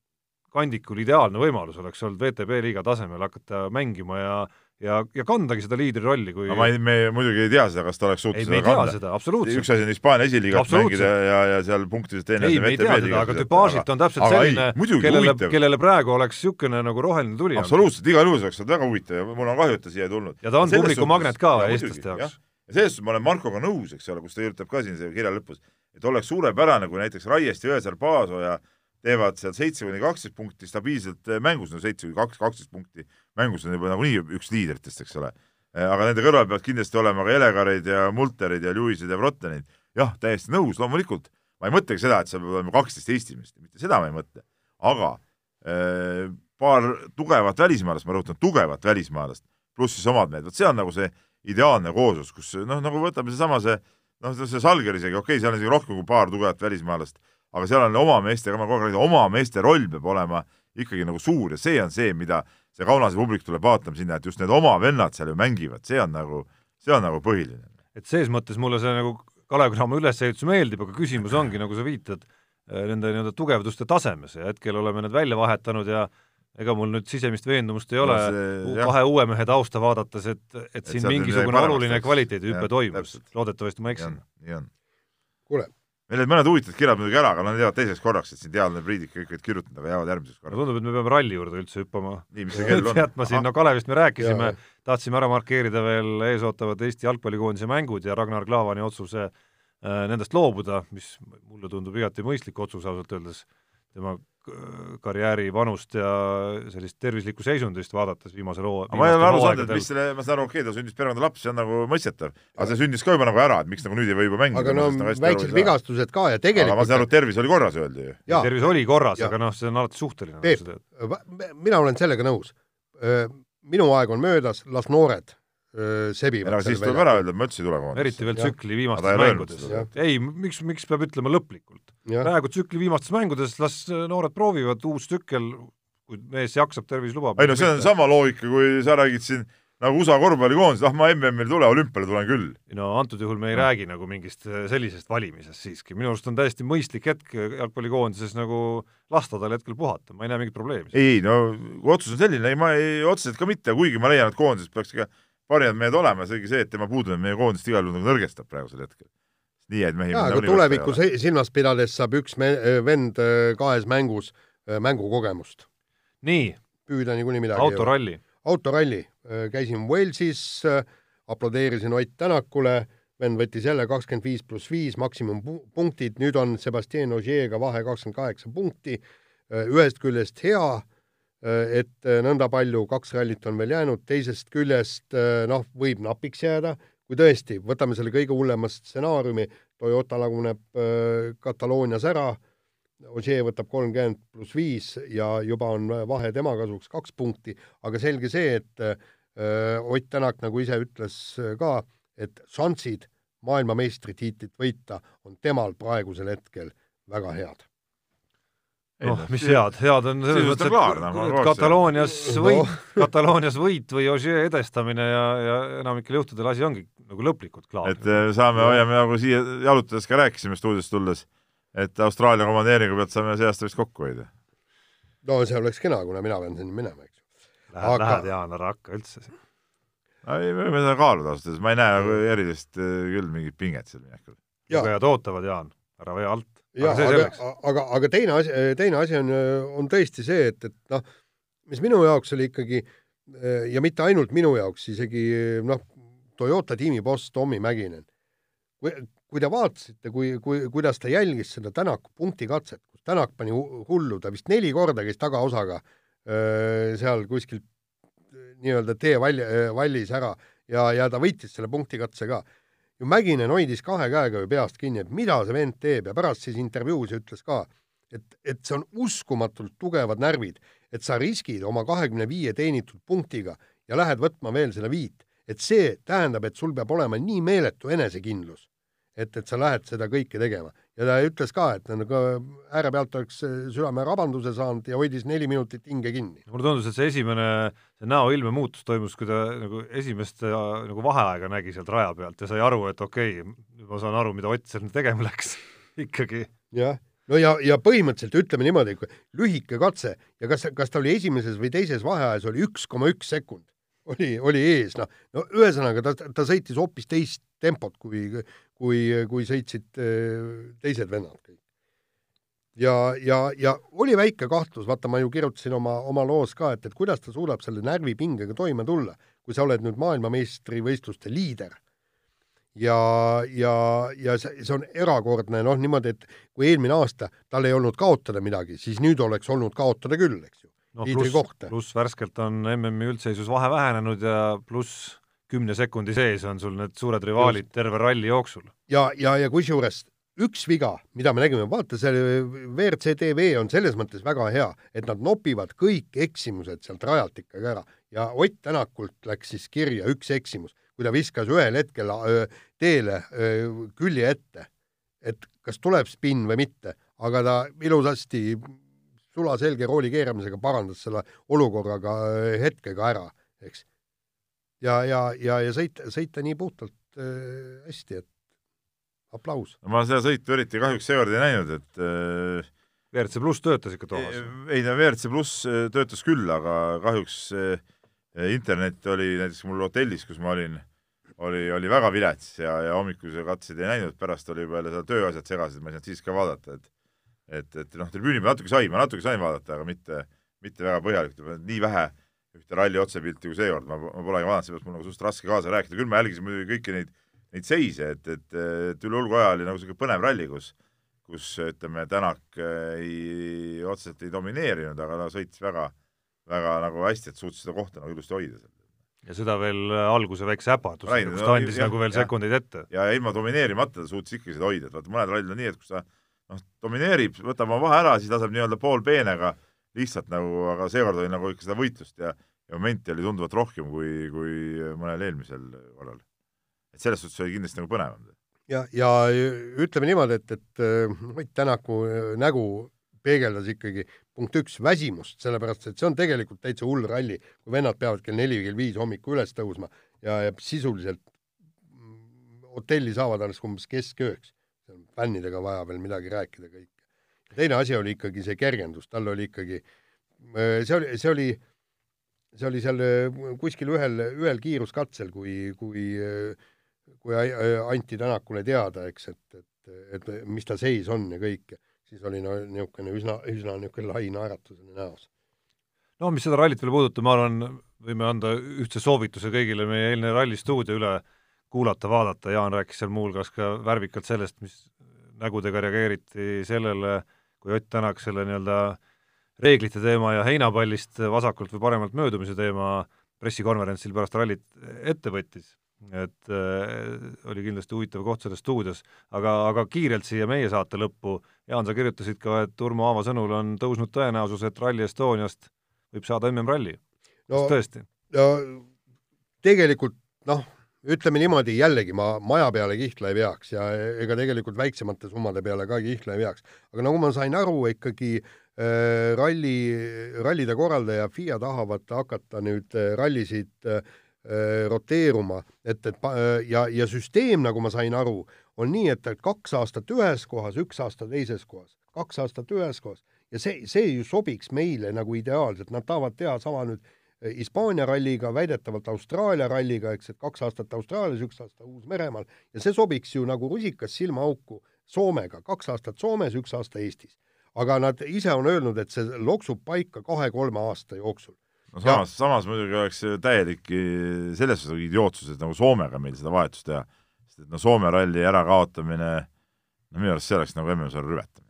kandikul ideaalne võimalus oleks olnud VTB liiga tasemel hakata mängima ja ja, ja kandagi seda liidri rolli, kui no ma ei, me muidugi ei tea seda, kas ta oleks suutnud seda kanda. seda, absoluutselt. üks asi on Hispaania esiliigat mängida ja, ja seal punktides teine ei, me ei tea seda, aga tüpaažilt on täpselt aga selline, kellele, kellele praegu oleks niisugune nagu roheline tuli. absoluutselt, igal juhul oleks väga huvitav ja mul on kahju, et ta siia ei tulnud. ja ta on publiku magnet ka eestlaste jaoks. ja selles suhtes ma olen Markoga nõus, eks ole, kus ta kirjutab ka siin see kirja lõpus, et oleks suurepärane, kui näiteks Raiest, Jõesaar, Paasoja teevad seal seitse kuni kaksteist punkti stabiilselt mängus, no seitse kuni kaks, kaksteist punkti mängus on juba nagunii üks liidritest, eks ole. aga nende kõrval peavad kindlasti olema ka Elegarid ja Multerid ja Lewised ja Brottenid. jah, täiesti nõus, loomulikult. ma ei mõtlegi seda, et seal peab olema kaksteist Eesti meest, mitte seda ma ei mõtle. aga äh, paar tugevat välismaalast, ma rõhutan, tugevat välismaalast, pluss siis omad mehed, vot see on nagu see ideaalne kooslus, kus noh, nagu võtame seesama see noh, see Salger isegi, okei okay,, seal on isegi rohkem kui paar tugevat välismaalast, aga seal on oma meestega, ma kogu aeg räägin, oma meeste roll peab olema ikkagi nagu suur ja see on see, mida see Kaunase publik tuleb vaatama sinna, et just need oma vennad seal ju mängivad, see on nagu, see on nagu põhiline. et ses mõttes mulle see nagu Kalev Cramo ülesehitus meeldib, aga küsimus *clears throat* ongi, nagu sa viitad, äh, nende nii-öelda tugevduste tasemes ja hetkel oleme need välja vahetanud ja ega mul nüüd sisemist veendumust ei ole no see, kahe uue mehe tausta vaadates, et, et, et siin mingisugune oluline kvaliteedihüpe toimus, loodetavasti ma eksin. kuule, meil olid mõned huvitavad kirjad muidugi ära, aga nad jäävad teiseks korraks, et siin teadlane Priidik kõik olid kirjutanud, aga jäävad järgmiseks korraks. tundub, et me peame ralli juurde üldse hüppama. nii, mis see kell on? jätma siin, no Kalevist me rääkisime, tahtsime ära markeerida veel eesootavad Eesti jalgpallikoondise mängud ja Ragnar Klavani otsuse äh, nendest loobuda, mis mulle tundub igati mõistlik otsus ausalt öeldes, tema karjääri vanust ja sellist tervislikku seisundist vaadates viimasel hoo-. ma ei ole aru saanud, et mis selle, ma saan aru, okei okay,, ta sündis perekonda laps, see on nagu mõistetav, aga see sündis ka juba nagu ära, et miks nagu nüüd ei või juba mängida. aga no nagu väiksed vigastused ka ja tegelikult aga ma saan aru, et tervis oli korras, öeldi ju. tervis oli korras, aga noh, see on alati suhteline. Peep, mina olen sellega nõus. minu aeg on möödas, las noored sebivad. aga siis tuleb ära öelda, et ma üldse ei tule koondisse. eriti veel tsükli viimastes mängudes. ei, miks, miks peab ütlema lõplikult? praegu tsükli viimastes mängudes las noored proovivad, uus tsükkel, kui mees jaksab, tervis lubab. ei no see on sama loogika, kui sa räägid siin nagu USA korvpallikoondis, ah ma MM-il ei tule, olümpiale tulen küll. no antud juhul me ei räägi nagu mingist sellisest valimisest siiski, minu arust on täiesti mõistlik hetk jalgpallikoondises nagu lasta tal hetkel puhata, ma ei näe mingit probleemi. ei, no kui otsus on selline, ei ma ei, otseselt ka mitte, kuigi ma leian, et koondises peaks ikka parimad mehed olema, seegi see, et tema puudumine meie koondist igal juhul nagu nõrgestab praegusel hetkel. nii häid mehi aga tulevikku silmas pidades saab üks me-, vend kahes mängus mängukogemust. nii. püüda niikuinii midagi autoralli. autoralli, käisin Walesis, aplodeerisin Ott Tänakule, vend võttis jälle kakskümmend viis pluss viis maksimumpunktid, nüüd on Sebastian Ogier'ga vahe kakskümmend kaheksa punkti, ühest küljest hea et äh, nõnda palju, kaks rallit on veel jäänud, teisest küljest äh, noh, võib napiks jääda, kui tõesti, võtame selle kõige hullema stsenaariumi, Toyota laguneb Kataloonias ära, Ogier võtab kolmkümmend pluss viis ja juba on vahe tema kasuks kaks punkti, aga selge see, et Ott Tänak, nagu ise ütles ka, et šansid maailmameistritiitlit võita on temal praegusel hetkel väga head noh, mis head, head on selles mõttes, et klaar, no, Kataloonias võit no., Kataloonias võit või Ogier edestamine ja, ja enamikel juhtudel asi ongi nagu lõplikult klaar. et eh, saame, hoiame nagu siia jalutades ka rääkisime stuudiost tulles, et Austraalia komandeeringu pealt saame see aasta vist kokku hoida. no see oleks kena, kuna mina pean sinna minema, eks ju. Lähed Aga..., lähed Jaan, ära hakka üldse siin. ei, me võime seda kaaluda ausalt öeldes, ma ei näe nagu erilist eh, küll mingit pinget seal minekul. lugejad ootavad, Jaan, ära vee alt jah, aga, aga, aga, teine asi, teine asi on, on tõesti see, et, et noh, mis minu jaoks oli ikkagi ja mitte ainult minu jaoks, isegi noh, Toyota tiimi boss Tommy Mäkinen. kui, kui te vaatasite, kui, kui, kuidas ta jälgis seda Tänaku punktikatset, kus Tänak pani hullu, ta vist neli korda käis tagaosaga öö, seal kuskil nii-öelda teevalli, vallis ära ja, ja ta võitis selle punktikatse ka ju Mäkinen hoidis kahe käega ju peast kinni, et mida see vend teeb ja pärast siis intervjuus ütles ka, et, et see on uskumatult tugevad närvid, et sa riskid oma kahekümne viie teenitud punktiga ja lähed võtma veel selle viit, et see tähendab, et sul peab olema nii meeletu enesekindlus, et, et sa lähed seda kõike tegema ja ta ütles ka, et nagu ääre pealt oleks südamerabanduse saanud ja hoidis neli minutit hinge kinni. mulle tundus, et see esimene, see näoilme muutus toimus, kui ta nagu esimest nagu vaheaega nägi sealt raja pealt ja sai aru, et okei okay,, ma saan aru, mida Ott seal tegema läks *laughs* ikkagi. jah, no ja, ja põhimõtteliselt ütleme niimoodi, lühike katse ja kas, kas ta oli esimeses või teises vaheajas, oli üks koma üks sekund oli, oli ees, noh, no ühesõnaga ta, ta sõitis hoopis teist tempot, kui, kui, kui sõitsid äh, teised vennad kõik. ja, ja, ja oli väike kahtlus, vaata, ma ju kirjutasin oma, oma loos ka, et, et kuidas ta suudab selle närvipingega toime tulla, kui sa oled nüüd maailmameistrivõistluste liider. ja, ja, ja see, see on erakordne, noh, niimoodi, et kui eelmine aasta tal ei olnud kaotada midagi, siis nüüd oleks olnud kaotada küll, eks ju. no pluss, pluss värskelt on MM-i üldseisus vahe vähenenud ja pluss kümne sekundi sees on sul need suured rivaalid terve ralli jooksul. ja, ja, ja kusjuures üks viga, mida me nägime, vaata see WRC tv on selles mõttes väga hea, et nad nopivad kõik eksimused sealt rajalt ikkagi ära ja Ott Tänakult läks siis kirja üks eksimus, kui ta viskas ühel hetkel öö, teele öö, külje ette, et kas tuleb spinn või mitte, aga ta ilusasti sulaselge rooli keeramisega parandas selle olukorraga hetkega ära, eks. Ja, ja, ja, ja sõita, sõita nii puhtalt äh, hästi, et aplaus. ma seda sõitu eriti kahjuks seekord ei näinud, et äh, WRC pluss töötas ikka Toomas? ei no WRC pluss äh, töötas küll, aga kahjuks äh, internet oli näiteks mul hotellis, kus ma olin, oli, oli väga vilets ja, ja hommikuse katseid ei näinud, pärast oli juba jälle seal tööasjad segased, ma ei saanud siis ka vaadata, et et, et noh, tribüüni peal natuke sai, ma natuke sain vaadata, aga mitte, mitte väga põhjalikult, nii vähe ühte ralli otsepilti kui seekord, ma, ma polegi vaadanud, seepärast mul nagu suhteliselt raske kaasa rääkida, küll ma jälgisin muidugi kõiki neid, neid seise, et, et, et üle hulga aja oli nagu niisugune põnev ralli, kus kus ütleme, Tänak ei, otseselt ei domineerinud, aga ta sõitis väga, väga nagu hästi, et suutis seda kohta nagu ilusti hoida seal. ja seda veel alguse väikse äpardusega, kus ta andis no, nagu veel ja, sekundeid ette. ja ilma domineerimata ta suutis ikkagi seda hoida, et vaata mõned rallid on nii, et kus ta noh, domineerib, võtab oma vahe ära, siis laseb nii-öelda poolpeenega lihtsalt nagu, aga seekord oli nagu ikka seda võitlust ja, ja momenti oli tunduvalt rohkem kui, kui mõnel eelmisel korral. et selles suhtes oli kindlasti nagu põnevam ja, ja ütleme niimoodi, et, et äh, Ott Tänaku äh, nägu peegeldas ikkagi punkt üks väsimust, sellepärast et see on tegelikult täitsa hull ralli, kui vennad peavad kell neli kell viis hommikul üles tõusma ja, ja sisuliselt mm, hotelli saavad alles umbes keskööks. fännidega vaja veel midagi rääkida kõik. Teine asi oli ikkagi see kergendus, tal oli ikkagi, äh, see oli, see oli, see oli seal kuskil ühel, ühel kiiruskatsel, kui, kui äh, kui anti Tänakule teada, eks, et, et, et mis ta seis on ja kõik, siis oli no niisugune üsna, üsna niisugune lai naeratus oli näos. no mis seda rallit veel puudutab, ma arvan, võime anda ühtse soovituse kõigile meie eilne ralli stuudio üle kuulata, vaadata, Jaan rääkis seal muuhulgas ka värvikalt sellest, mis nägudega reageeriti sellele, kui Ott Tänak selle nii-öelda reeglite teema ja heinapallist vasakult või paremalt möödumise teema pressikonverentsil pärast rallit ette võttis et äh, oli kindlasti huvitav koht selles stuudios, aga, aga kiirelt siia meie saate lõppu, Jaan, sa kirjutasid ka, et Urmo Aava sõnul on tõusnud tõenäosus, et Rally Estoniast võib saada MM-ralli no,. kas tõesti? no tegelikult noh, ütleme niimoodi, jällegi ma maja peale kihla ei veaks ja ega tegelikult väiksemate summade peale ka kihla ei veaks, aga nagu ma sain aru, ikkagi äh, ralli, rallide korraldaja FIA tahavad hakata nüüd äh, rallisid äh, roteeruma, et, et ja, ja süsteem, nagu ma sain aru, on nii, et kaks aastat ühes kohas, üks aasta teises kohas, kaks aastat ühes kohas. Ja see, see ju sobiks meile nagu ideaalselt, nad tahavad teha sama nüüd Hispaania ralliga, väidetavalt Austraalia ralliga, eks, et kaks aastat Austraalias, üks aasta Uus-Meremaal ja see sobiks ju nagu rusikas silmaauku Soomega, kaks aastat Soomes, üks aasta Eestis. aga nad ise on öelnud, et see loksub paika kahe-kolme aasta jooksul no samas, samas muidugi oleks täielik selles suhtes idiootsus, et nagu Soomega meil seda vahetust teha. sest et no Soome ralli ärakaotamine, no minu arust see oleks nagu MM-sarja rüvetamine.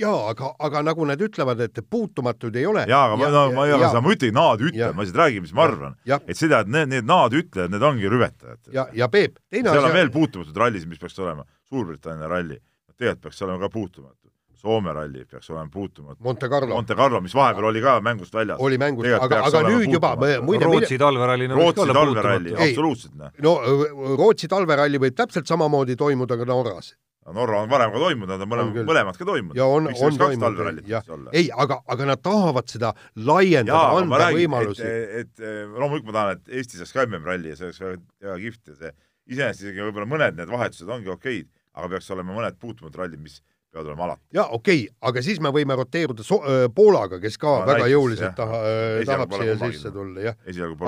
Jaa, aga, aga nagu nad ütlevad, et puutumatuid ei ole. jaa, aga ma, no ma ei jaga seda, ma ütlengi, nad ütlevad, ma lihtsalt räägin, mis ma arvan. et seda, et need, need nad ütlejad, need ongi rüvetajad. ja, ja Peep, teine seal on veel puutumatud rallisid, mis peaks olema, Suurbritannia ralli, tegelikult peaks olema ka puutumatu Soome ralli peaks olema puutumatu. Monte Carlo. Monte Carlo, mis vahepeal oli ka mängust väljas. oli mängust, aga, aga nüüd juba muide Rootsi talveralli Rootsi talveralli, absoluutselt. no Rootsi talveralli võib täpselt samamoodi toimuda ka Norras. No Norra on varem ka toimunud, nad on mõlemad, mõlemad ka toimunud. ja on, on toimunud, jah. ei, aga, aga nad tahavad seda laiendada, anda räägin, võimalusi. et, et, et loomulikult ma tahan, et Eesti saaks ka MM-ralli ja see oleks väga, väga kihvt ja see iseenesest isegi võib-olla mõned need vahetused ongi okeid, aga peaks olema mõned puutumatud rallid, mis peavad olema alati. jaa, okei okay,, aga siis me võime roteeruda so-, Poolaga, kes ka no, väga näiteks, jõuliselt taha, tahab siia sisse tulla, jah.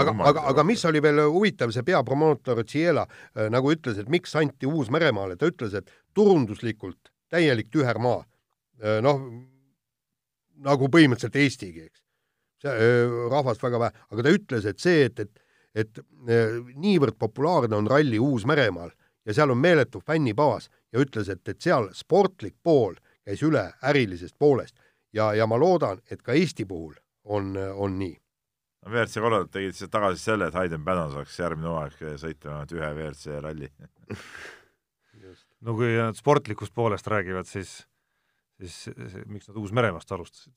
aga, aga, aga mis oli veel huvitav, see peapromootor Ciela nagu ütles, et miks anti Uus-Meremaale, ta ütles, et turunduslikult täielik tühermaa. noh, nagu põhimõtteliselt Eestigi, eks. rahvast väga vähe, aga ta ütles, et see, et, et et niivõrd populaarne on ralli Uus-Meremaal ja seal on meeletu fännibaas ja ütles, et, et seal sportlik pool käis üle ärilisest poolest ja, ja ma loodan, et ka Eesti puhul on, on nii. no WRC korraldajad tegid siis tagasi selle, et Hayden Bannon saaks järgmine hooaeg sõita ainult ühe WRC ralli *laughs* no kui nad sportlikust poolest räägivad, siis, siis miks nad Uus-Meremaast alustasid?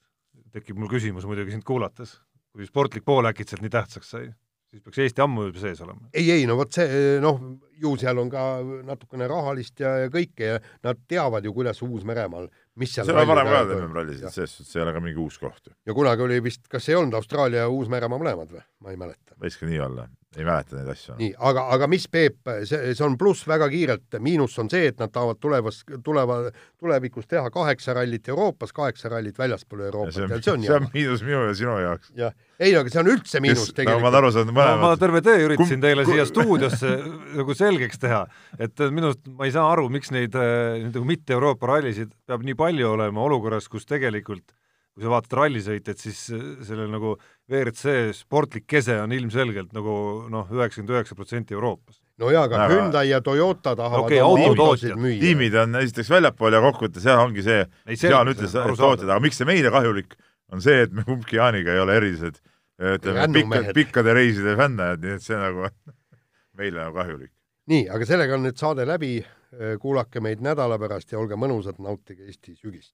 tekib mul küsimus muidugi sind kuulates, kui sportlik pool äkitselt nii tähtsaks sai siis peaks Eesti ammu juba sees olema. ei, ei no vot see noh, ju seal on ka natukene rahalist ja, ja kõike ja nad teavad ju, kuidas Uus-Meremaal, mis seal seal on varem ka olnud MM-rallisid, selles suhtes ei ole ka mingi uus koht ju. ja kunagi oli vist, kas ei olnud Austraalia ja Uus-Meremaa mõlemad või? ma ei mäleta. võis ka nii olla, ei mäleta neid asju. nii, aga, aga mis, Peep, see, see on pluss väga kiirelt, miinus on see, et nad tahavad tulevas, tuleva, tulevikus teha kaheksa rallit Euroopas, kaheksa rallit väljaspool Euroopat see on, ja see on *laughs* see on miinus minu ja sinu jaoks. jah, ei no aga see on üldse miinus ma tegelikult. aru saan, no, ma mõlemad terve töö üritasin Kum- teile kum- siia stuudiosse *laughs* nagu selgeks teha, et minu arust ma ei saa aru, miks neid äh, nagu mitte Euroopa rallisid peab nii palju olema olukorras, kus tegelikult kui sa vaatad rallisõitjaid, siis äh, sellel nagu WRC sportlik kese on ilmselgelt nagu noh, üheksakümmend üheksa protsenti Euroopas. no jaa, aga Hyundai ja Toyota tahavad Okei, oma autotootjad. autosid müüa. tiimid on esiteks väljapool ja kokkuvõttes jah, ongi see, Jaan ütles, on et tootjad, aga miks see meile kahjulik on see, et me kumbki Jaaniga ei ole erilised ütleme, Rännumehed. pikka, pikkade reiside fännajad, nii et see nagu *laughs* meile nagu kahjulik. nii, aga sellega on nüüd saade läbi, kuulake meid nädala pärast ja olge mõnusad, nautige Eesti sügist.